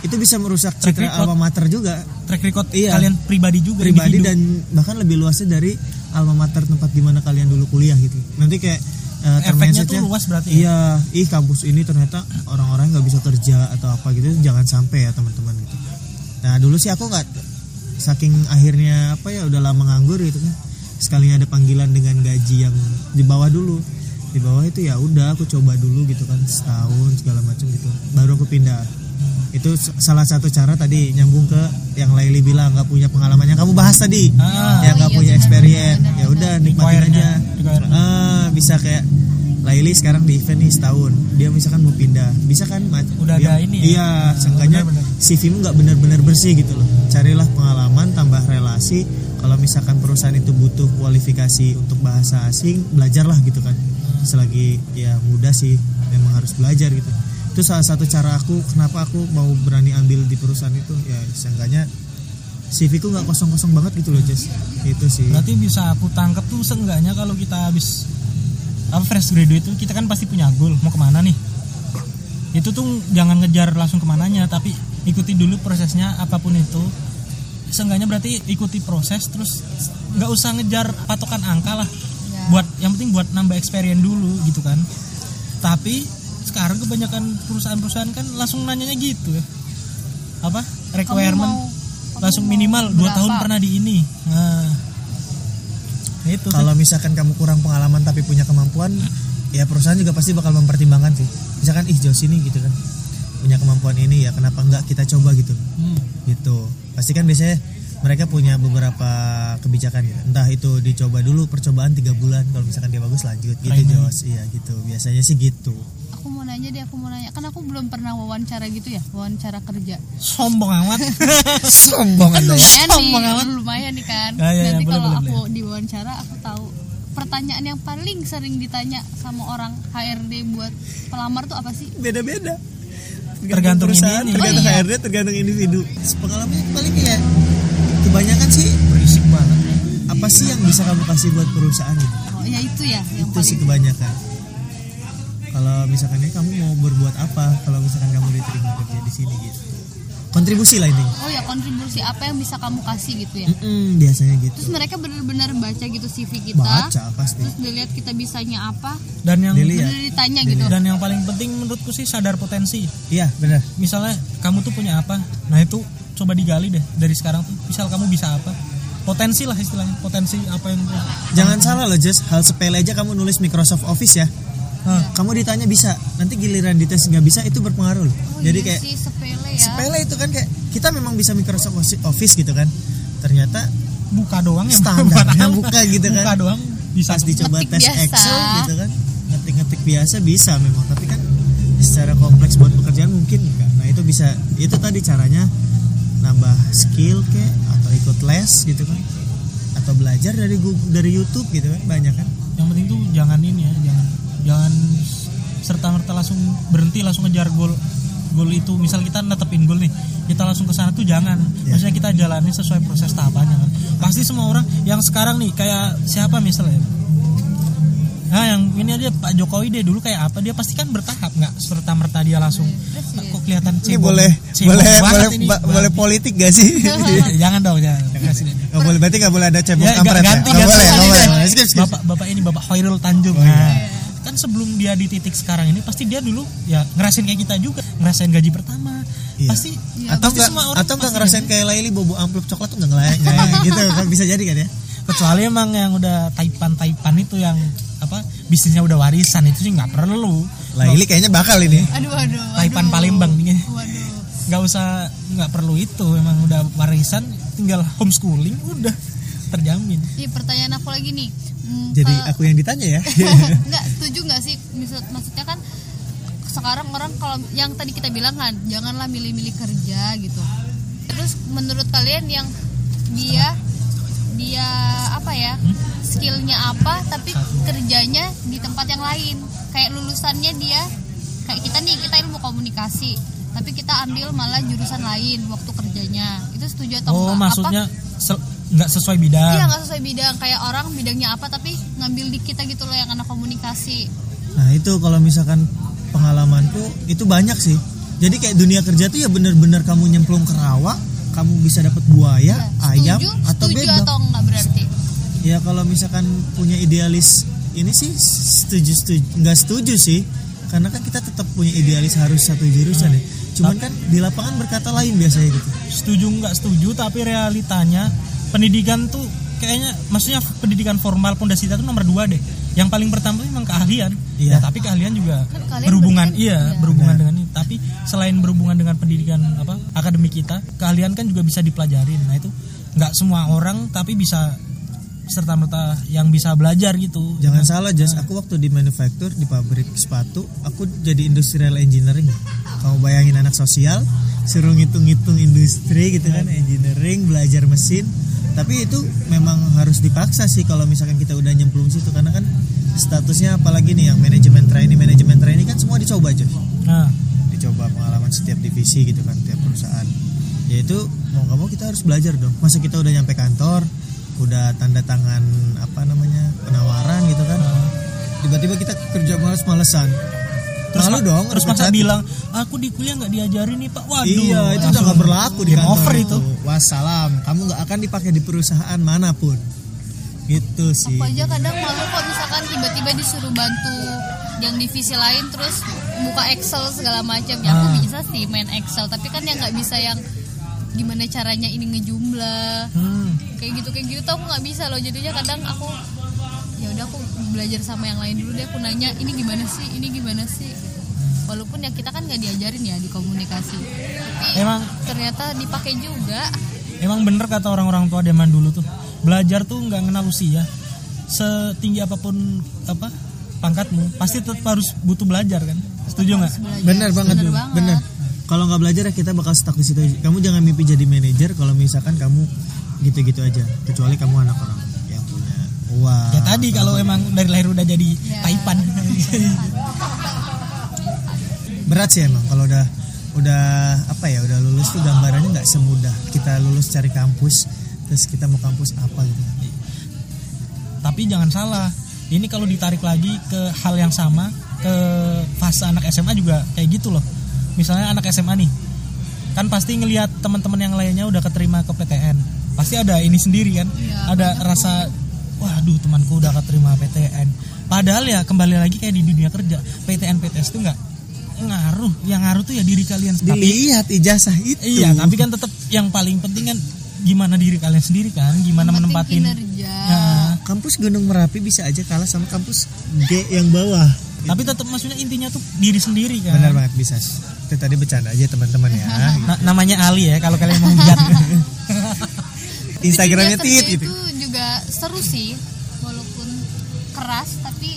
itu bisa merusak Track citra record. alma mater juga Track record Iya. kalian pribadi juga pribadi individu. dan bahkan lebih luasnya dari alma mater tempat di mana kalian dulu kuliah gitu. Nanti kayak uh, efeknya tuh luas berarti ya. iya ih kampus ini ternyata orang-orang nggak bisa kerja atau apa gitu jangan sampai ya teman-teman gitu. Nah dulu sih aku nggak saking akhirnya apa ya udah lama nganggur gitu kan. Sekalinya ada panggilan dengan gaji yang di bawah dulu. Di bawah itu ya udah aku coba dulu gitu kan setahun segala macam gitu. Baru aku pindah itu salah satu cara tadi nyambung ke yang Laili bilang nggak punya pengalaman yang kamu bahas tadi. Ah. yang nggak iya, punya experience. ya udah nikmatin aja. Ah, bisa kayak Laili sekarang di event nih setahun. Dia misalkan mau pindah. Bisa kan? Udah Dia- ada ini ya? iya seenggaknya benar-benar. CV-mu nggak benar-benar bersih gitu loh. Carilah pengalaman tambah relasi. Kalau misalkan perusahaan itu butuh kualifikasi untuk bahasa asing belajarlah gitu kan. Selagi ya muda sih memang harus belajar gitu itu salah satu cara aku kenapa aku mau berani ambil di perusahaan itu. Ya seenggaknya CV ku nggak kosong-kosong banget gitu loh Jess. Itu sih. Berarti bisa aku tangkap tuh seenggaknya kalau kita habis apa fresh graduate itu kita kan pasti punya goal mau ke mana nih? Itu tuh jangan ngejar langsung ke mananya tapi ikuti dulu prosesnya apa pun itu. Seenggaknya berarti ikuti proses terus nggak usah ngejar patokan angka lah. Ya. buat yang penting buat nambah experience dulu gitu kan. Tapi sekarang kebanyakan perusahaan-perusahaan kan langsung nanyanya gitu ya. Apa? Requirement mau- langsung minimal dua tahun pernah di ini. Nah itu sih. kalau misalkan kamu kurang pengalaman tapi punya kemampuan ya perusahaan juga pasti bakal mempertimbangkan sih. Misalkan ih Jos ini gitu kan. Punya kemampuan ini ya kenapa nggak kita coba gitu. Hmm. gitu. Pasti kan biasanya mereka punya beberapa kebijakan ya entah itu dicoba dulu percobaan tiga bulan kalau misalkan dia bagus lanjut gitu Training. Jos. Iya gitu. Biasanya sih gitu aku mau nanya deh aku mau nanya. Kan aku belum pernah wawancara gitu ya wawancara kerja. Sombong amat. Sombong kan lumayan nih Sombong amat. lumayan nih kan. Ya, ya, ya, nanti boleh, kalau boleh, aku diwawancara aku tahu. Pertanyaan yang paling sering ditanya sama orang HRD buat pelamar tuh apa sih? Beda-beda. Tergantung perusahaan tergantung Oh, iya. HRD tergantung individu. Pengalaman paling ya kebanyakan sih berisik banget. Apa sih yang bisa kamu kasih buat perusahaan gitu oh ya itu ya yang itu sih paling kebanyakan kalau misalkan ini kamu mau berbuat apa kalau misalkan kamu diterima kerja di sini gitu? Kontribusi lah ini oh ya kontribusi apa yang bisa kamu kasih gitu ya? Mm-mm, biasanya gitu. Terus mereka benar-benar baca gitu CV kita. Baca pasti. Terus dilihat kita bisanya apa. Dan yang Dilihat. benar ditanya gitu. Dan yang paling penting menurutku sih sadar potensi. Iya benar misalnya kamu tuh punya apa? Nah itu coba digali deh dari sekarang tuh. Misal kamu bisa apa? Potensi lah istilahnya potensi apa yang jangan salah loh Jess. Hal sepele aja kamu nulis Microsoft Office ya Hah, kamu ditanya bisa. Nanti giliran dites nggak bisa itu berpengaruh loh. Oh jadi iya kayak sih sepele ya. sepele itu kan kayak kita memang bisa Microsoft Office gitu kan. Ternyata buka doang yang standarnya buka gitu kan. buka doang bisa pas dicoba Ngetik tes biasa. Excel gitu kan. Ngetik-ngetik biasa bisa memang tapi kan secara kompleks buat pekerjaan mungkin enggak nah itu bisa itu tadi caranya nambah skill ke atau ikut les gitu kan. Atau belajar dari Google, dari YouTube gitu kan banyak kan. Yang penting tuh jangan ini ya jangan jangan serta merta langsung berhenti langsung ngejar goal goal itu misal kita netepin goal nih kita langsung ke sana tuh jangan Iya. maksudnya kita jalani sesuai proses tahapannya kan pasti semua orang yang sekarang nih kayak siapa misalnya Nah, yang ini aja Pak Jokowi deh dulu kayak apa dia pasti kan bertahap nggak serta merta dia langsung Presiden. kok kelihatan Ini cebong- boleh cebong boleh boleh ini. ba- boleh politik gak sih? jangan dong jangan presiden Gak boleh berarti gak boleh ada cebong Ya, kampret ya? ganti, Gak ganti, boleh, gak ganti boleh. deh. Skip, skip. Bapak bapak ini Bapak Hoirul Tanjung. Oh, iya. Kan sebelum dia di titik sekarang ini pasti dia dulu ya ngerasain kayak kita juga, ngerasain gaji pertama. Iya. Pasti Iya, atau pasti nggak semua orang atau nggak pasti ngerasain kayak Laili bobo amplop coklat tuh nggak ngelayak gitu kan bisa jadi kan ya kecuali emang yang udah taipan taipan itu yang apa bisnisnya udah warisan itu sih nggak perlu. Laili kayaknya bakal ini aduh aduh Taipan aduh. Palembang nih. nggak usah nggak perlu itu emang udah warisan tinggal homeschooling udah terjamin. Iya pertanyaan aku lagi nih. Hmm, jadi kalau- aku yang ditanya ya? Nggak setuju nggak sih? Maksud, maksudnya kan sekarang orang kalau yang tadi kita bilang kan janganlah milih-milih kerja gitu. Terus menurut kalian yang dia dia apa ya? Skillnya apa tapi kerjanya di tempat yang lain. Kayak lulusannya dia kayak kita nih kita ilmu komunikasi tapi kita ambil malah jurusan lain waktu kerjanya. Itu setuju atau Oh enggak? Maksudnya nggak sesuai bidang. Iya nggak sesuai bidang. Kayak orang bidangnya apa tapi ngambil di kita gitu loh yang anak komunikasi. nah itu kalau misalkan pengalamanku itu banyak sih. Jadi kayak dunia kerja tuh ya bener-bener kamu nyemplung ke rawa kamu bisa dapat buaya Ya, ayam setuju, atau setuju bebek. atau enggak berarti? ya kalau misalkan punya idealis ini sih setuju setuju. Nggak setuju sih. Karena kan kita tetap punya idealis harus satu jurusan ya. Cuman kan di lapangan berkata lain biasanya gitu. Setuju nggak setuju tapi realitanya pendidikan tuh kayaknya maksudnya pendidikan formal pondasi itu nomor dua deh yang paling pertama tuh memang keahlian Iya. ya tapi keahlian juga Kan kalian berhubungan kan- iya iya. berhubungan Benar. dengan ini tapi selain berhubungan dengan pendidikan apa akademik kita keahlian kan juga bisa dipelajarin nah itu nggak semua orang tapi bisa serta merta yang bisa belajar gitu Jangan salah Jas, aku waktu di manufaktur di pabrik sepatu, aku jadi industrial engineering. Kamu bayangin anak sosial suruh ngitung-ngitung industri gitu kan, engineering, belajar mesin. Tapi itu memang harus dipaksa sih kalau misalkan kita udah nyemplung situ karena kan statusnya apalagi nih yang manajemen trainee, manajemen trainee kan semua dicoba Jas. nah Dicoba pengalaman setiap divisi gitu kan, tiap perusahaan. Ya itu mau nggak mau kita harus belajar dong. Masa kita udah nyampe kantor, udah tanda tangan apa namanya penawaran gitu kan tiba-tiba kita kerja males-malesan terus malu ma- dong terus masa bilang aku di kuliah nggak diajarin nih pak. Waduh iya itu udah nggak berlaku di kantor over itu. wassalam. Kamu nggak akan dipakai di perusahaan mana pun. Gitu sih. Aku aja kadang malu kok misalkan tiba-tiba disuruh bantu yang divisi lain terus buka Excel segala macam. Ya aku Ah. bisa sih main Excel, tapi kan yang nggak bisa yang gimana caranya ini ngejumlah. Hmm. kayak gitu kayak gitu tuh aku nggak bisa loh. Jadinya kadang aku ya udah aku belajar sama yang lain dulu deh aku nanya ini gimana sih ini gimana sih gitu. walaupun ya kita kan nggak diajarin ya di komunikasi tapi Emang- ternyata dipakai juga Emang bener kata orang-orang tua zaman dulu tuh belajar tuh nggak kenal usia. Setinggi apa pun apa pangkatmu pasti tetap harus butuh belajar kan. Setuju nggak? Bener banget Bener banget. bener kalau nggak belajar ya kita bakal stuck di situ kamu jangan mimpi jadi manajer kalau misalkan kamu gitu-gitu aja kecuali kamu anak orang uang Ya tadi kalau emang dari lahir udah jadi Ya. taipan. berat sih emang kalau udah udah apa ya udah lulus tuh gambarannya nggak semudah kita lulus cari kampus terus kita mau kampus apa gitu Tapi jangan salah. Ini kalau ditarik lagi ke hal yang sama ke fase anak SMA juga kayak gitu loh. Misalnya anak SMA nih, kan pasti ngelihat teman-teman yang lainnya udah keterima ke PTN. Pasti ada ini sendiri kan. Iya, ada rasa waduh temanku udah keterima PTN. Padahal ya kembali lagi kayak di dunia kerja, PTN PTS itu nggak ngaruh. Yang ngaruh tuh ya diri kalian. Tapi dilihat ijazah itu iya, tapi kan tetap yang paling penting kan gimana diri kalian sendiri kan, gimana menempatin kinerja. Ya, kampus Gunung Merapi bisa aja kalah sama kampus G yang bawah tapi tetap maksudnya intinya tuh diri sendiri kan. benar banget bisa itu tadi bercanda aja teman-teman ya Na- namanya Ali ya kalau kalian mau lihat. Instagramnya tit kerja itu itu juga seru sih walaupun keras tapi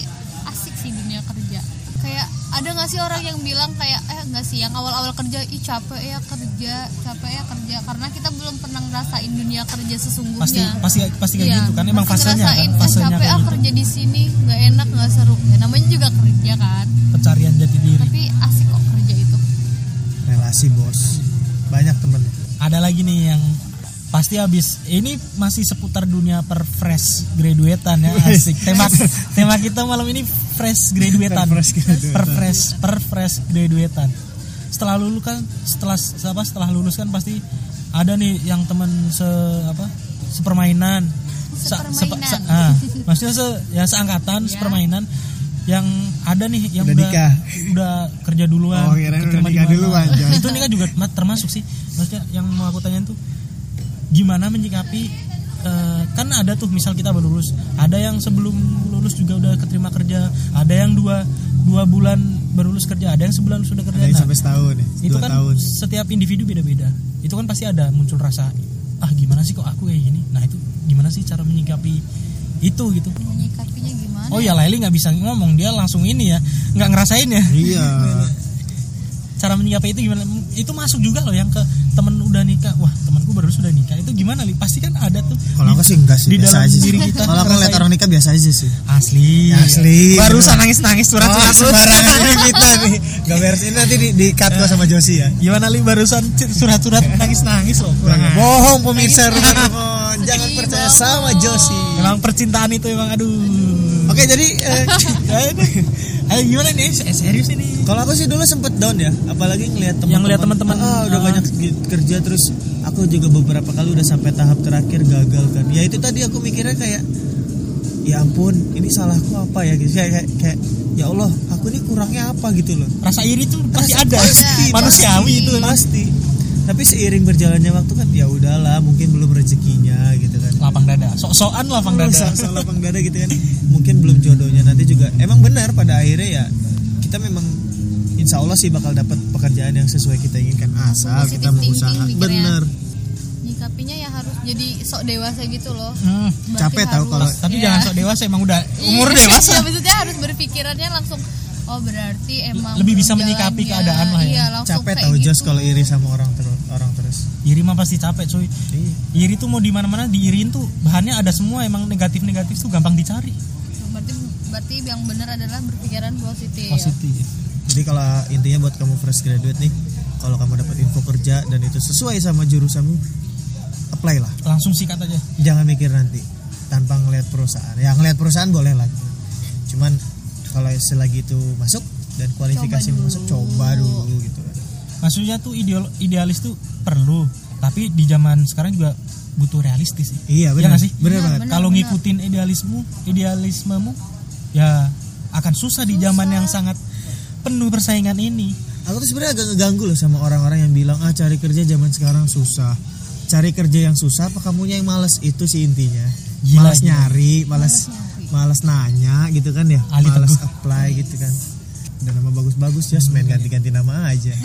asik sih dunia kerja. Kayak ada nggak sih orang yang bilang kayak eh nggak sih yang awal-awal kerja ih capek ya kerja capek ya kerja karena kita belum pernah ngerasain dunia kerja sesungguhnya. Pasti pasti pasti kayak Iya, gitu kan? Emang pasti fasenya kan? "Eh, fasenya capek kayak ah gitu. kerja di sini nggak enak nggak seru. Ya namanya juga kerja kan. Pencarian jati diri. Tapi asik kok kerja itu. Sih bos. Banyak temen ada lagi nih yang pasti habis. Ini masih seputar dunia per fresh graduatean ya asik. Tema tema kita malam ini fresh graduatean Per fresh graduatean. per fresh per fresh graduatean setelah lulus kan setelah apa setelah lulus kan pasti ada nih yang temen se apa sepermainan. Sepa- Sepermainan. ah, maksudnya se, ya seangkatan Ya. sepermainan. Yang ada nih yang Udah udah nikah. udah kerja duluan Oh, kirain udah keterima di nikah duluan, itu nikah juga ma- termasuk sih. Maksudnya yang mau aku tanyain tuh gimana menyikapi eh, kan ada tuh misal kita baru lulus ada yang sebelum lulus juga udah keterima kerja ada yang dua dua bulan baru lulus kerja ada yang sebulan sudah kerja. Ada yang Nah, sampai setahun ya itu kan tahun. setiap individu beda-beda. Itu kan pasti ada muncul rasa ah gimana sih kok aku kayak gini? Nah itu gimana sih cara menyikapi itu gitu? Menyikapinya gimana? Oh ya Laili nggak bisa ngomong dia langsung ini ya nggak ngerasain ya. Iya cara menyikapi itu gimana? Itu masuk juga loh yang ke temen udah nikah. Wah temanku baru sudah nikah. Itu gimana li? Pasti kan ada tuh kalau aku sih enggak sih di biasa dalam aja sih. diri kita kalau aku lihat orang nikah biasa aja sih. Asli. Asli. barusan nangis nangis surat Oh, surat sembarangan nih kita nih. Gak beres. Ini nanti di, di cut gua sama Josi ya. Gimana li? Barusan surat surat nangis nangis loh kurang. Bohong pemirsa rumah Jangan percaya sama Josi emang percintaan itu emang aduh Oke jadi eh, Ayo gimana nih Eh, serius ini. Kalau aku sih dulu sempet down ya Apalagi ngelihat teman Yang ngeliat teman-teman, ah, Udah ah. banyak kerja terus Aku juga beberapa kali udah sampai tahap terakhir gagal kan. Ya itu tadi aku mikirnya kayak Ya ampun ini salahku apa ya? Gitu. Kayak, kayak, kayak Ya Allah aku ini kurangnya apa? Gitu loh. Rasa iri tuh pasti Rasa- ada. pasti, manusiawi itu emang. pasti. Tapi seiring berjalannya waktu kan ya udahlah mungkin belum rezekinya gitu kan lapang dada. Sok-sokan lapang Oh, dada. sa- sa- lapang dada gitu kan mungkin belum jodohnya nanti juga. Emang benar pada akhirnya ya kita memang insya Allah sih bakal dapat pekerjaan yang sesuai kita inginkan. Asal Positive kita mau usaha. thinking mikirnya. bener nyikapinya ya harus jadi sok dewasa gitu loh. Hmm, Berarti Capek tahu harus- kalau- tapi Iya. jangan sok dewasa emang udah umur Iya, dewasa. maksudnya harus berpikirannya langsung oh berarti emang Lebih bisa menyikapi jalannya. keadaan lah ya. iya, capek tahu gitu. Jos kalau iri sama orang terus orang terus iri mah pasti capek cuy. Iya. iri tuh mau di mana mana diiriin tuh bahannya ada semua emang negatif negatif tuh gampang dicari. Berarti berarti yang benar adalah berpikiran positif. Positif. Jadi kalau intinya buat kamu fresh graduate nih kalau kamu dapat info kerja dan itu sesuai sama jurusanmu apply lah. Langsung sikat aja. Jangan mikir nanti tanpa ngelihat perusahaan. Ya ngelihat perusahaan boleh lah. Cuman kalau selagi itu masuk dan kualifikasi Coba masuk coba dulu gitu maksudnya tuh ideal idealis tuh perlu tapi di zaman sekarang juga butuh realistis. Sih iya Iya benar. nggak sih? benar Benar, banget. kalau ngikutin idealismu idealismemu ya akan susah, di zaman yang sangat penuh persaingan ini. Aku tuh sebenarnya agak ngeganggu loh sama orang-orang yang bilang ah cari kerja zaman sekarang susah. Cari kerja yang susah apa kamunya yang males? Itu sih intinya. Gila, malas gila. nyari malas nyari. malas nanya gitu kan ya. Ali malas Teguh. apply gitu kan dan nama bagus-bagus ya main ganti-ganti nama aja.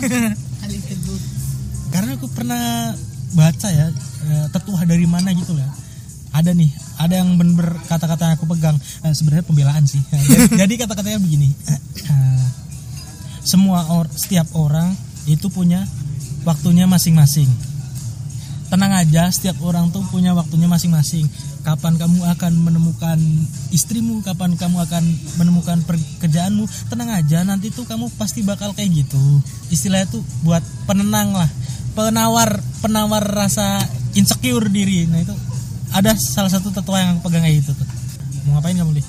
Karena aku pernah baca ya eh, tetuah dari mana gitu lah ada nih ada yang bener kata-kata yang aku pegang. Eh, sebenarnya pembelaan sih. Jadi, jadi kata-katanya begini. Eh, semua or, setiap orang itu punya waktunya masing-masing. Tenang aja setiap orang tuh punya waktunya masing-masing kapan kamu akan menemukan istrimu kapan kamu akan menemukan pekerjaanmu. Tenang aja nanti tuh kamu pasti bakal kayak gitu. Istilahnya tuh buat penenang lah. Penawar penawar rasa insecure diri. Nah itu ada salah satu tetua yang aku pegang kayak gitu tuh. Mau ngapain kamu li?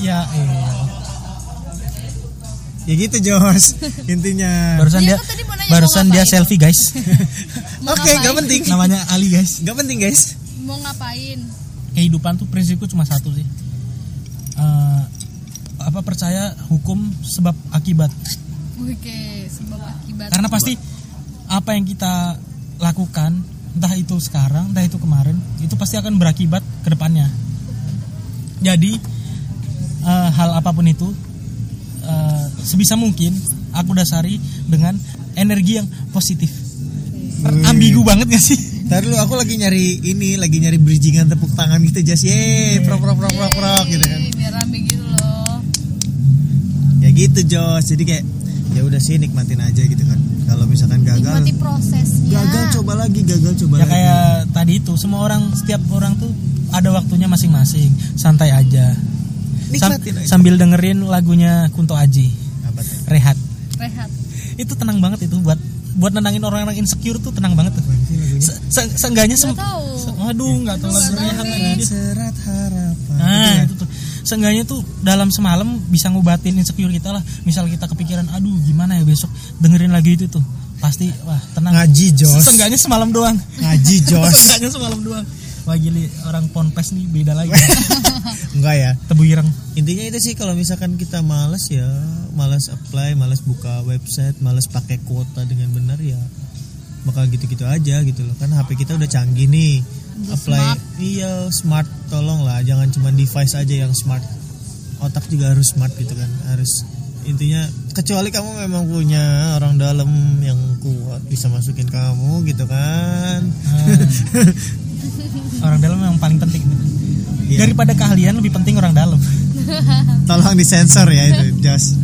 Ya eh ya gitu Jos. Intinya. Barusan Dia dia tadi mau nanya barusan dia selfie guys. Oke nggak ngapain? penting. Namanya Ali guys. Nggak penting guys. Mau ngapain? Kehidupan tuh prinsipku cuma satu sih. Eh, apa percaya hukum sebab akibat. Oke sebab akibat. Karena pasti apa yang kita lakukan entah itu sekarang entah itu kemarin itu pasti akan berakibat ke depannya. Jadi eh, hal apa pun itu eh, sebisa mungkin aku dasari dengan energi yang positif ambigu banget gak sih Ntar lu aku lagi nyari ini, lagi nyari bridgingan tepuk tangan gitu Jas. Ye, prok prok prok prok prok gitu kan. Yeay, biar rame gitu loh Ya gitu Jos. Jadi kayak ya udah sih nikmatin aja gitu kan. Kalau misalkan gagal, nikmati prosesnya gagal coba lagi, gagal coba ya lagi. kayak tadi itu semua orang setiap orang tuh ada waktunya masing-masing santai aja Sam- aja. sambil dengerin lagunya Kunto Aji Apa tuh? rehat rehat itu tenang banget itu buat buat nenangin orang-orang insecure tuh tenang banget tuh Se- se- seenggaknya sem- se- waduh nggak tahu lagu Nggak rehat tahu, lagi serat harapan Nah, Gitu ya? itu tuh. Seenggaknya tuh dalam semalam bisa ngobatin insecure kita lah. Misal kita kepikiran, aduh gimana ya besok dengerin lagi itu tuh. Pasti wah tenang. ngaji Jos Seenggaknya semalam doang. ngaji Jos Seenggaknya semalam doang. Wah gili orang ponpes nih beda lagi. enggak ya Tebu ireng. intinya itu sih kalau misalkan kita males ya males apply males buka website males pakai kuota dengan benar ya bakal gitu-gitu aja gitu loh kan HP kita udah canggih nih Udah apply smart. iya smart tolong lah jangan cuma device aja yang smart otak juga harus smart gitu kan harus intinya kecuali kamu memang punya orang dalam yang kuat bisa masukin kamu gitu kan Ah. orang dalam yang paling penting. Iya. Daripada keahlian lebih penting orang dalam. tolong disensor ya itu Jos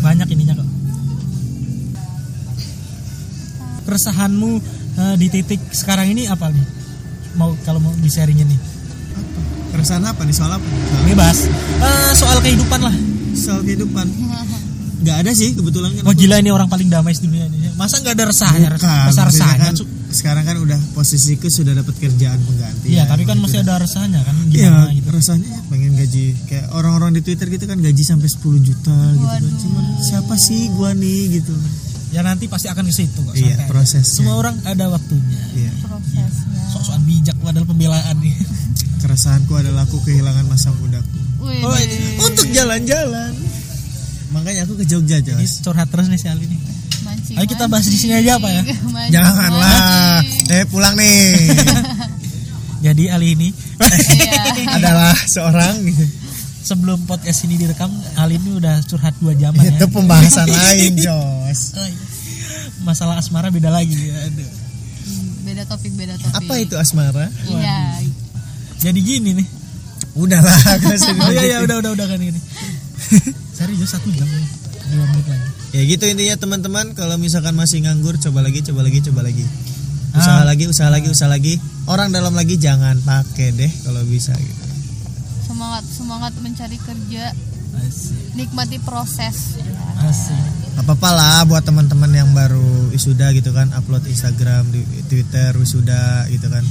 Banyak ininya kok. Keresahanmu eh, di titik sekarang ini apa nih? Mau kalau mau di sharingin nih. keresahan apa nih soal apa soal, Bebas. Eh, soal kehidupan lah. soal kehidupan nggak ada sih kebetulan kan Wah aku- gila ini orang paling damai di dunia ini. Masa nggak ada resahnya? Maksudnya resahnya. kan. Sekarang kan udah posisiku sudah dapat kerjaan pengganti Iya, ya, tapi kan gitu masih dah. ada resahnya kan Iya, gimana gitu. rasanya ya pengen gaji kayak orang-orang di Twitter gitu kan gaji sampai 10 juta gitu kan. Waduh. Cuman siapa sih gua nih gitu. Ya nanti pasti akan ke situ kok. Iya, prosesnya. Semua orang ada waktunya. Iya. prosesnya Sok-sokan bijak padahal pembelaan nih. Keresahanku adalah aku kehilangan masa mudaku Wih, Oh, untuk jalan-jalan. Makanya aku ke Jogja, Ini Jos. curhat terus nih si Ali nih. Mancing, Ayo kita bahas di sini aja apa ya? Mancing, Janganlah. mancing. Eh, pulang nih. Jadi Ali ini Iya. adalah seorang gitu. sebelum podcast ini direkam Ali ini udah curhat dua jam ya. Itu pembahasan lain, Jos. Oh, iya. Masalah asmara beda lagi. Aduh. Hmm, beda topik beda topik Apa itu asmara? iya Jadi gini nih. Udahlah, Oh iya iya udah udah udah kan ini. Serius satu jam ya. Dua menit lagi. Ya gitu intinya teman-teman kalau misalkan masih nganggur coba lagi coba lagi coba lagi. Usaha Ah. lagi, usaha lagi, usaha lagi. Orang dalam lagi jangan pakai deh kalau bisa gitu. semangat semangat mencari kerja Asik. nikmati proses Asik. Gak apa-apa lah buat teman-teman yang baru wisuda gitu kan upload Instagram di Twitter wisuda gitu kan.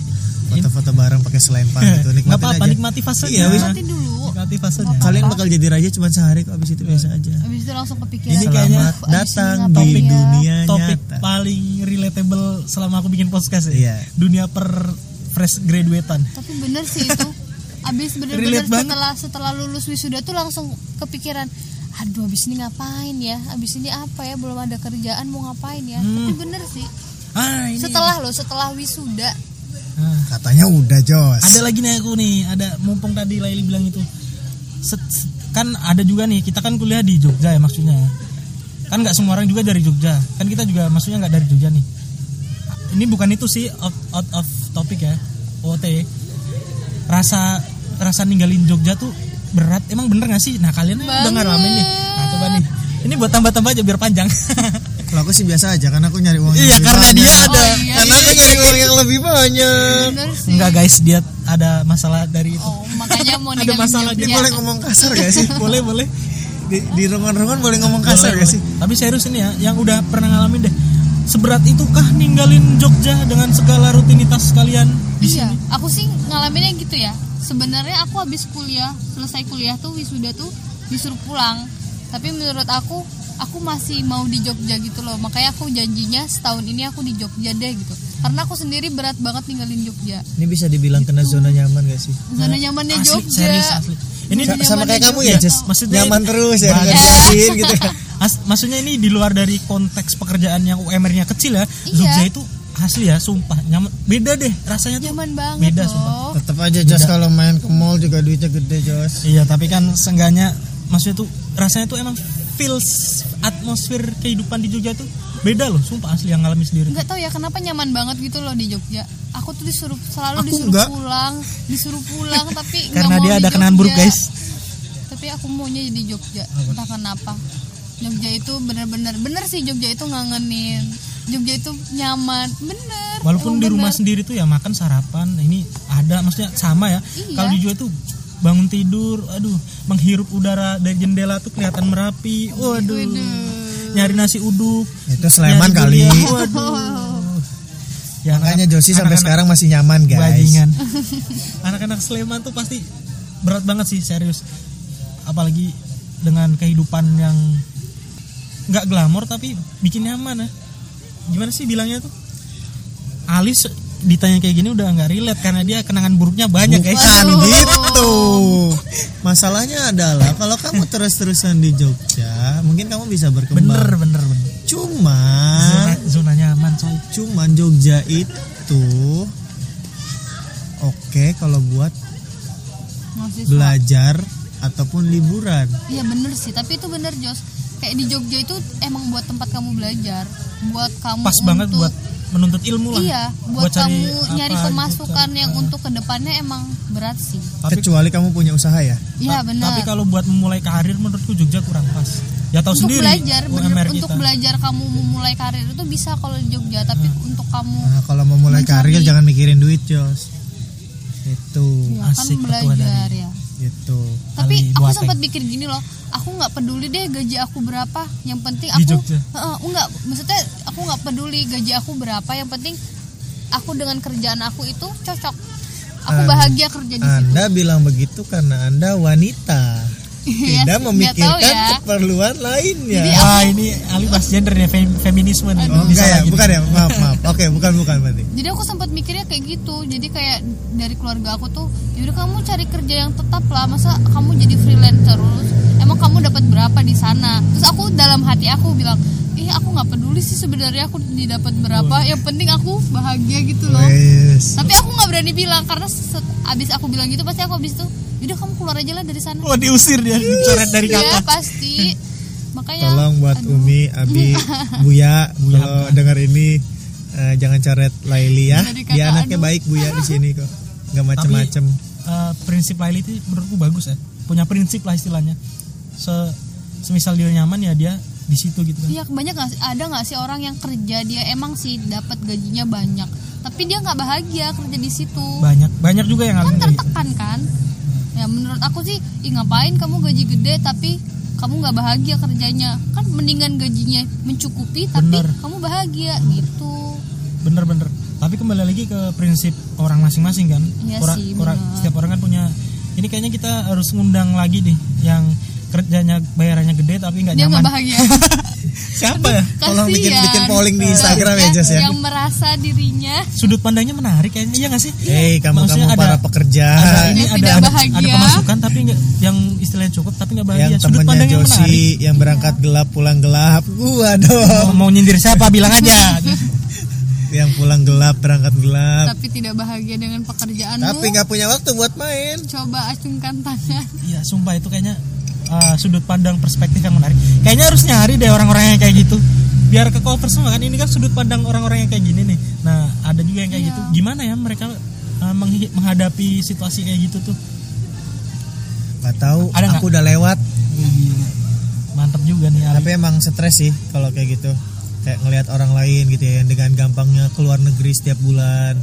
Foto-foto bareng pakai selempang gitu nikmatin apa-apa aja. nikmati fasenya. Iya, wis. nanti dulu Nikmati fasenya. Kalian bakal jadi raja cuma sehari kok abis itu biasa aja. abis itu langsung kepikiran Ini kayaknya Selamat "Abis ini datang di ya?" dunia Topik nyata. paling relatable selama aku bikin podcast ya. Iya. Dunia per fresh graduatean. tapi bener sih itu abis bener-bener setelah setelah lulus wisuda tuh langsung kepikiran aduh abis ini ngapain ya abis ini apa ya belum ada kerjaan mau ngapain ya Hmm. tapi bener sih Ah, ini. setelah loh setelah wisuda Ah. Katanya udah Jos. Ada lagi nih aku nih, ada mumpung tadi Laili bilang itu. Set- set- kan ada juga nih, kita kan kuliah di Jogja ya maksudnya. Kan nggak semua orang juga dari Jogja. Kan kita juga maksudnya nggak dari Jogja nih. Ini bukan itu sih out, out of topic ya. OT. Rasa rasa ninggalin Jogja tuh berat. Emang bener gak sih? Nah kalian udah ngalamin nih. Nah coba nih. Ini buat tambah-tambah aja biar panjang. Kalau aku sih biasa aja karena aku nyari uang iya lebih karena banyak. dia ada. Oh, iya. Karena aku nyari uang yang lebih banyak. sih Enggak guys, dia ada masalah dari itu. oh makanya mau Ada masalah. Ini boleh ngomong kasar gak sih? boleh boleh. Di, di rongan-rongan boleh ngomong kasar Boleh, gak sih? boleh. Tapi serius ini ya, yang udah pernah ngalamin deh. Seberat itukah ninggalin Jogja dengan segala rutinitas kalian di Iya, sini? aku sih ngalaminnya gitu ya. Sebenarnya aku habis kuliah, selesai kuliah tuh wisuda tuh disuruh pulang. Tapi menurut aku, aku masih mau di Jogja gitu loh. Makanya aku janjinya setahun ini aku di Jogja deh gitu. Karena aku sendiri berat banget ninggalin Jogja. Ini bisa dibilang kena zona nyaman gak sih? Zona nyamannya Asli, Jogja. serius asli. Ini Sa- sama kayak kamu ya. Jess? Maksudnya nyaman terus ya, diapain gitu. As- maksudnya ini di luar dari konteks pekerjaan yang UMR-nya kecil ya. Iya. Jogja itu asli ya, sumpah nyaman. Beda deh rasanya tuh. Nyaman banget Beda, loh. sumpah. Tetap aja Jos kalau main ke mall juga duitnya gede Jos. Iya, tapi kan seenggaknya maksudnya tuh rasanya tuh emang feels atmosfer kehidupan di Jogja tuh beda loh, sumpah asli yang ngalamin sendiri. Nggak tahu ya kenapa nyaman banget gitu loh di Jogja. Aku tuh disuruh selalu Aku disuruh nggak. pulang, disuruh pulang tapi Karena dia di ada kenangan buruk, guys. Tapi aku maunya di Jogja, entah kenapa. Jogja itu bener-bener bener sih Jogja itu ngangenin. Jogja itu nyaman, bener. Walaupun di rumah bener. sendiri tuh ya makan sarapan, ini ada maksudnya sama ya. Iya. Kalau di Jogja tuh bangun tidur, aduh, menghirup udara dari jendela tuh kelihatan merapi. Waduh. Nyari nasi uduk Itu Sleman kali. waduh ya Makanya Josi sampai sekarang masih nyaman guys. bajingan anak-anak Sleman tuh pasti berat banget sih serius apalagi dengan kehidupan yang nggak glamor tapi bikin nyaman ya gimana sih bilangnya tuh Alis ditanya kayak gini udah nggak relate karena dia kenangan buruknya banyak guys Bukan Waduh. gitu. Masalahnya adalah kalau kamu terus-terusan di Jogja, mungkin kamu bisa bener berkembang. bener bener Cuman zona, zona nyaman coy cuman Jogja itu oke kalau buat Mahasiswa. belajar ataupun liburan. Iya bener sih, tapi itu bener Jos. Kayak di Jogja itu emang buat tempat kamu belajar, buat kamu pas untuk banget buat menuntut ilmu lah iya, buat, cari kamu apa nyari gitu, pemasukan cari- yang untuk ke depannya emang berat sih. tapi Kecuali kamu punya usaha ya. Iya benar. Tapi kalau buat memulai karir menurutku Jogja kurang pas. Ya tahu untuk sendiri belajar, bener, untuk belajar kamu memulai karir itu bisa kalau di Jogja, tapi untuk kamu Nah, kalau mau mulai Mencari- karir jangan mikirin duit, Jos. Itu, ya, kan asik ketua belajar dari- ya. itu. Tapi Ali aku sempat pikir gini loh, aku nggak peduli deh gaji aku berapa, yang penting Di aku Jogja? Heeh, enggak, maksudnya aku nggak peduli gaji aku berapa, yang penting aku dengan kerjaan aku itu cocok. Aku An- bahagia kerja di situ. Anda bilang begitu karena Anda wanita. Iya Tidak memikirkan ya. keperluan lainnya. Jadi Wah ini Ali bahas gender nih fem- feminisme nih. Oh, Bisa enggak ya, lagi. bukan ya? Maaf, maaf. Oke, bukan bukan berarti. Jadi aku sempat mikirnya kayak gitu. Jadi kayak dari keluarga aku tuh, yaudah kamu cari kerja yang tetap lah. Masa kamu jadi freelance terus? Emang kamu dapat berapa di sana? Terus aku dalam hati aku bilang, ih aku nggak peduli sih sebenarnya aku didapat berapa. Yang penting aku bahagia gitu loh. Wes. Tapi aku nggak berani bilang karena abis aku bilang gitu pasti aku abis itu, yaudah kamu keluar aja lah dari sana. Wah diusir dia, dicoret dari Ya kakak. pasti. Makanya. Tolong buat aduh. Umi, Abi, Buya, Buya kalau dengar ini eh, jangan coret Laili ya. Dia anaknya aduh. baik Buya di sini kok. Enggak macem-macem. Eh, prinsip Laili itu menurutku bagus ya. Punya prinsip lah istilahnya. Se semisal dia nyaman ya dia di situ gitu kan. Iya banyak sih ada nggak sih orang yang kerja dia emang sih dapat gajinya banyak tapi dia nggak bahagia kerja di situ Banyak banyak juga yang kan gitu. tertekan kan ya menurut aku sih ih ngapain kamu gaji gede tapi kamu nggak bahagia kerjanya kan mendingan gajinya mencukupi tapi Bener. kamu bahagia gitu Bener-bener. Tapi kembali lagi ke prinsip orang masing-masing kan. Iya orang, sih, orang bener. setiap orang kan punya. Ini kayaknya kita harus ngundang lagi nih yang kerjanya bayarannya gede tapi nggak dia nyaman. nggak bahagia Siapa ya? Tolong bikin- bikin polling di Instagram ya, Yang- Jas, ya. yang merasa dirinya Sudut pandangnya menarik kayaknya iya nggak sih? Hei, kamu Maksudnya kamu ada- para pekerja ada ini ada, bahagia. ada pemasukan tapi nggak yang istilahnya cukup tapi nggak bahagia. yang Sudut temennya pandang yang Josi menarik. yang berangkat gelap pulang gelap. Gua dong. Mau, mau nyindir siapa bilang aja. yang pulang gelap berangkat gelap. tapi tidak bahagia dengan pekerjaanmu Tapi nggak punya waktu buat main. coba acungkan tangan Iya, sumpah itu kayaknya uh, sudut pandang perspektif yang menarik. Kayaknya harus nyari deh orang-orang yang kayak gitu. Biar ke cover semua kan ini kan sudut pandang orang-orang yang kayak gini nih. Nah, ada juga yang kayak Iya. gitu. Gimana ya mereka uh, menghadapi situasi kayak gitu tuh? Gak tahu. Ada aku udah lewat. Mantap juga nih Ali. Tapi emang stres sih kalau kayak gitu. Kayak ngelihat orang lain gitu ya yang dengan gampangnya keluar negeri setiap bulan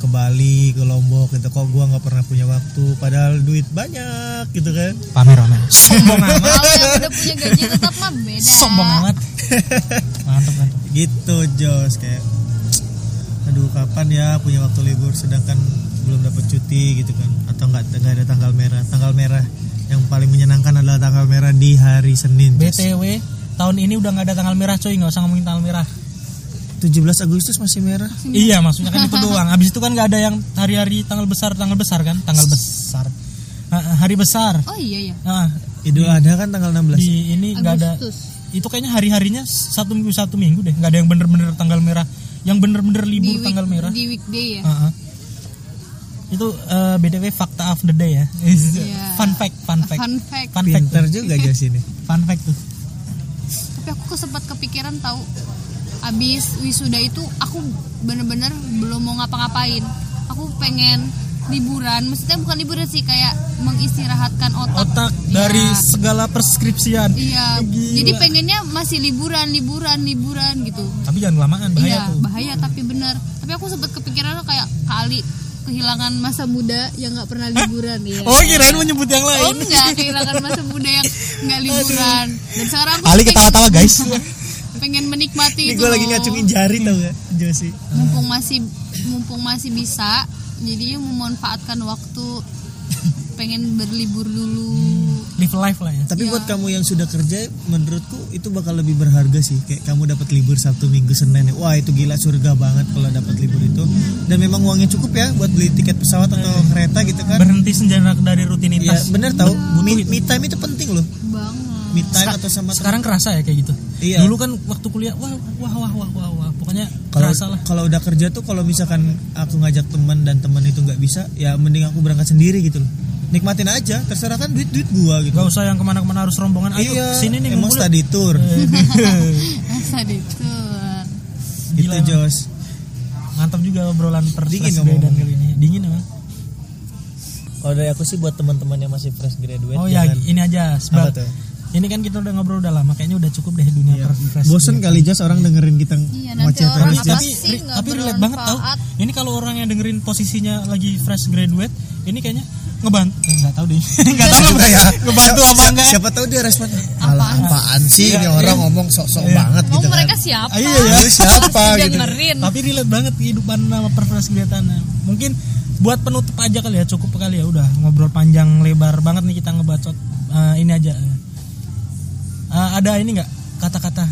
ke Bali, ke Lombok gitu. Kok gua nggak pernah punya waktu padahal duit banyak gitu kan. pamer pamer. Sombong amat. kalau yang udah punya gaji tetap mah beda Sombong amat. Mantap mantap. gitu Jos kayak aduh kapan ya punya waktu libur sedangkan belum dapat cuti gitu kan atau nggak nggak ada tanggal merah tanggal merah yang paling menyenangkan adalah tanggal merah di hari Senin Jos. BTW tahun ini udah nggak ada tanggal merah coy nggak usah ngomongin tanggal merah 17 Agustus masih merah. Iya maksudnya kan itu doang. Abis itu kan nggak ada yang hari-hari tanggal besar tanggal besar kan? Tanggal besar. Ah, hari besar. Oh iya ya nah, Idul Adha kan tanggal 16 di ini nggak ada. Itu kayaknya hari harinya satu minggu satu minggu deh. Nggak ada yang bener-bener tanggal merah. Yang bener-bener di, libur week- tanggal merah. di weekday ya? Ah, ah. itu eh, btw fakta of the day ya. Iya. fun fact fun fact. Fun fact. Fun fact. Pinter juga Jos ini fun fact tuh. Tapi aku sempat kepikiran tahu abis wisuda itu aku bener-bener belum mau ngapa-ngapain. Aku pengen liburan maksudnya bukan liburan sih kayak mengistirahatkan otak. Otak Iya. dari segala perskripsian. Iya. Gila. jadi pengennya masih liburan liburan liburan gitu. Tapi jangan kelamaan bahaya iya tuh. bahaya tapi bener. Tapi aku sempat kepikiran kayak kali kehilangan masa muda yang nggak pernah liburan ya oh kirain menyebut yang Oh lain enggak, kehilangan masa muda yang enggak liburan. Dan sekarang aku Ali ketawa-tawa guys pengen menikmati Ini itu gue lagi ngacungin jari tau gak Josi? Mumpung masih mumpung masih bisa jadinya memanfaatkan waktu pengen berlibur dulu. Live life lah ya. Tapi Iya. buat kamu yang sudah kerja Menurutku itu bakal lebih berharga sih. Kayak kamu dapat libur Sabtu Minggu Senin. Ya. Wah itu gila surga banget kalau dapat libur itu. Dan memang uangnya cukup ya Buat beli tiket pesawat atau kereta gitu kan. Berhenti sejenak dari Ya rutinitas bener tau. Me, me time itu penting loh. Banget Me time Seka- atau sama sekarang kerasa ya kayak gitu. Iya. dulu kan waktu kuliah wah wah wah wah wah, wah. pokoknya kalau kerasa lah. kalau udah kerja tuh kalau misalkan aku ngajak teman dan teman itu nggak bisa ya mending aku berangkat sendiri gitu loh. Nikmatin aja terserah kan duit duit gua gitu. Gak usah yang ke mana-kemana harus rombongan. Ayo iya sini nih emang study tour. Masa itu gitu Gila. Jos. Mantap juga obrolan per Dingin graduate kali ini. Dingin emang. Kalau dari aku sih buat teman-teman yang masih fresh graduate oh ya ini aja sebab? Ini kan kita udah ngobrol udah lama kayaknya udah cukup deh dunia Iya. per fresh bosen graduate. kali Jos orang dengerin kita Iya, ngoceh orang terus tapi sih tapi relate banget tau. ini kalau orang yang dengerin posisinya lagi fresh graduate ini kayaknya ngebantu eh, nggak tahu deh. Nggak tahu Juga ya. ngebantu apa enggak siapa tahu dia respon alah Apaan apaan sih Iya, ini orang iya. ngomong sok-sok Iya. banget mau gitu kan. mereka siapa? Iya, iya. Lu siapa gitu. dengerin. Tapi relate banget kehidupan sama perpres kegiatan mungkin buat penutup aja kali ya cukup kali ya udah ngobrol panjang lebar banget nih kita ngebacot Eh, ini aja Eh, ada ini nggak? Kata-kata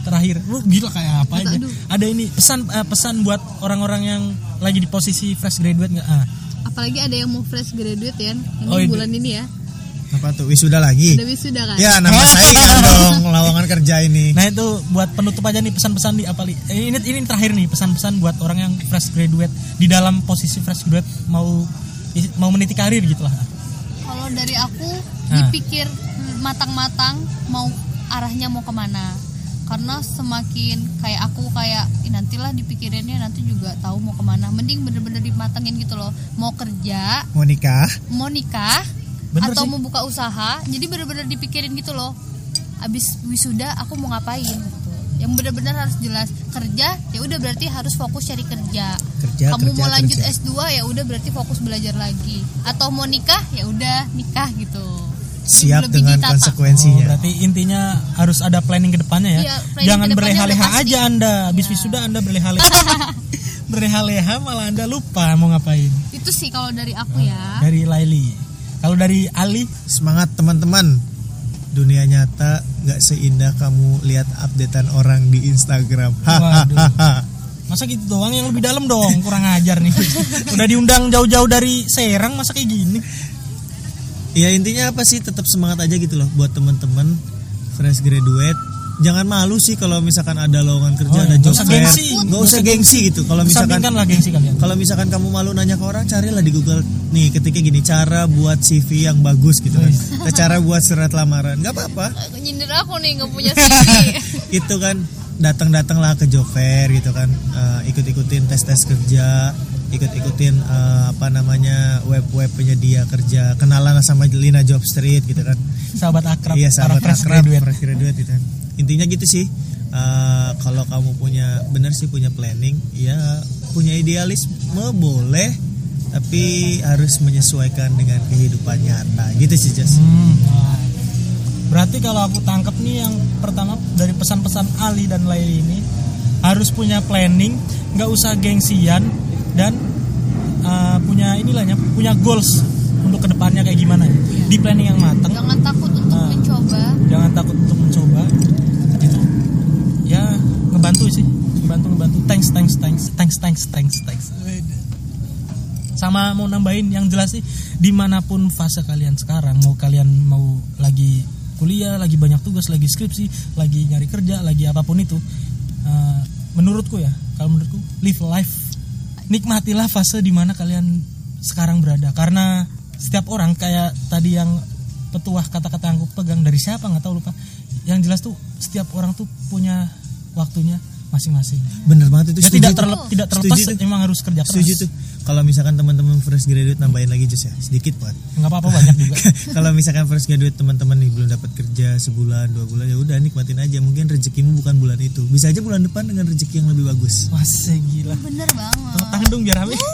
terakhir. Lu gila kayak apa aja? Aduh. ada ini pesan eh, pesan buat orang-orang yang lagi di posisi fresh graduate nggak? Ah. Apalagi ada yang mau fresh graduate ya ini Oh, ini- bulan ini ya. Apa tuh? Wisuda lagi? Udah wisuda kan? Ya nama saingan dong. Lowongan kerja ini. Nah itu buat penutup aja nih pesan-pesan di apa eh, Ini ini terakhir nih pesan-pesan buat orang yang fresh graduate di dalam posisi fresh graduate mau mau meniti karir gitu lah. Kalau dari aku Nah. dipikir matang-matang mau arahnya mau ke mana. Karena semakin kayak aku kayak "Ih, nantilah dipikirinnya nanti juga tahu mau ke mana. Mending bener-bener dimatengin gitu loh. Mau kerja mau nikah? mau nikah Bener atau sih. mau buka usaha jadi bener-bener dipikirin gitu loh. Abis wisuda aku mau ngapain yang bener-bener harus jelas kerja ya udah berarti harus fokus cari kerja Kerja, kamu kerja, mau lanjut kerja. S2 ya udah berarti fokus belajar lagi atau mau nikah ya udah nikah gitu siap Lebih dengan ditata. Oh, konsekuensinya berarti intinya harus ada planning ke depannya ya. Iya, planning Jangan berleha-leha aja Anda. Habis wisuda Anda berleha-leha. berleha-leha malah Anda lupa mau ngapain. itu sih kalau dari aku ya Dari Laili. Kalau dari Ali, semangat teman-teman dunia nyata nggak seindah kamu lihat updatean orang di Instagram Waduh. masa gitu doang yang lebih dalam dong, kurang ajar nih. Udah diundang jauh-jauh dari Serang masa kayak gini. ya intinya apa sih tetap semangat aja gitu loh buat teman-teman fresh graduate jangan malu sih kalau misalkan ada lowongan kerja Oh, ada iya. job Nggak usah fair. gengsi. nggak usah gengsi gitu. Kalau misalkan lah gengsi kalian. kalau misalkan kamu malu nanya ke orang carilah di Google nih ketika gini cara buat CV yang bagus gitu kan. Cara buat surat lamaran. Nggak apa-apa. Nyindir aku nih nggak punya CV itu kan datang-datanglah ke job fair gitu kan. Eh, ikut-ikutin tes-tes kerja ikut-ikutin eh, apa namanya web-web penyedia kerja. Kenalan sama Lina Job Street gitu kan. Sahabat akrab. iya sahabat fresh akrab graduate. fresh graduate gitu kan intinya gitu sih Eh, kalau kamu punya bener sih punya planning ya punya idealisme boleh tapi harus menyesuaikan dengan kehidupan nyata gitu sih Jas Hmm. Berarti kalau aku tangkap nih yang pertama dari pesan-pesan Ali dan Laili ini harus punya planning, nggak usah gengsian dan uh, punya inilahnya punya goals untuk ke depannya kayak gimana ya. Di planning yang matang, jangan takut untuk Nah. mencoba jangan takut untuk mencoba. Ngebantu sih, ngebantu ngebantu. Thanks thanks thanks thanks thanks thanks thanks. Sama mau nambahin yang jelas sih di mana pun fase kalian sekarang mau kalian mau lagi kuliah, lagi banyak tugas, lagi skripsi, lagi nyari kerja, lagi apa pun itu, eh, menurutku ya, kalau menurutku live life, nikmatilah fase di mana kalian sekarang berada karena setiap orang kayak tadi yang petuah kata-kata yang aku pegang dari siapa nggak tahu lupa, yang jelas tuh setiap orang tuh punya waktunya masing-masing. bener banget itu Ya, tidak terlep, tidak terlepas Setuju emang harus kerja keras. setuju tuh kalau misalkan teman-teman fresh graduate nambahin lagi Jus ya sedikit banget nggak apa-apa banyak juga. kalau misalkan fresh graduate teman-teman nih belum dapat kerja sebulan dua bulan ya udah nikmatin aja mungkin rezekimu bukan bulan itu bisa aja bulan depan dengan rezeki yang lebih bagus Wah, gila. bener banget Tepuk tangan dong biar rame.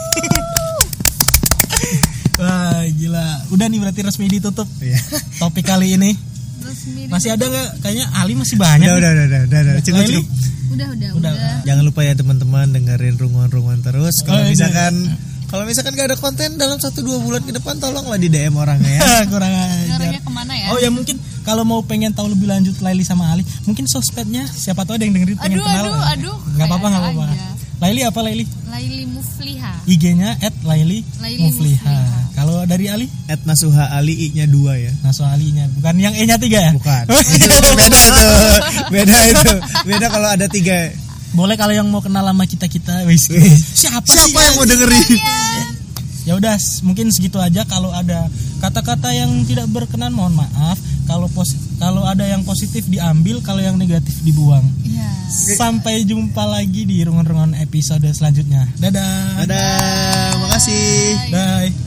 Wah, gila. Udah nih berarti resmi ditutup Iya. topik kali ini. Masih ada nggak? Kayaknya Ali masih banyak. Udah, udah, udah, udah, udah, udah. Cukup, cukup. udah udah Udah. udah, Jangan lupa ya teman-teman dengerin runguan-runguan terus. Kalau Oh, iya. misalkan kalau misalkan gak ada konten dalam satu dua bulan ke depan, tolonglah di DM orangnya ya. Kurang. Ngarahnya ke mana ya Oh ya mungkin kalau mau pengen tahu lebih lanjut Laili sama Ali, mungkin sosmednya siapa tahu ada yang dengerin pengen aduh kenal. aduh aduh Nggak apa-apa nggak kayak apa-apa. Laili apa Laili? Laili Mufliha IG-nya @laili Laili Mufliha. Mufliha. Kalau dari Ali? At Nasuha Ali I-nya dua ya. Naso Alinya, bukan yang E-nya tiga ya? Bukan. beda itu. Beda itu. Beda kalau ada tiga. Boleh kalau yang mau kenal sama kita kita, wis. Siapa, Siapa sih yang mau dengerin? Ya udah, mungkin segitu aja. Kalau ada kata-kata yang tidak berkenan, mohon maaf. Kalau pos, kalau ada yang positif diambil, kalau yang negatif dibuang. ya Sampai jumpa lagi di rungun-rungun episode selanjutnya. Dadah. Dadah. Makasih. Bye.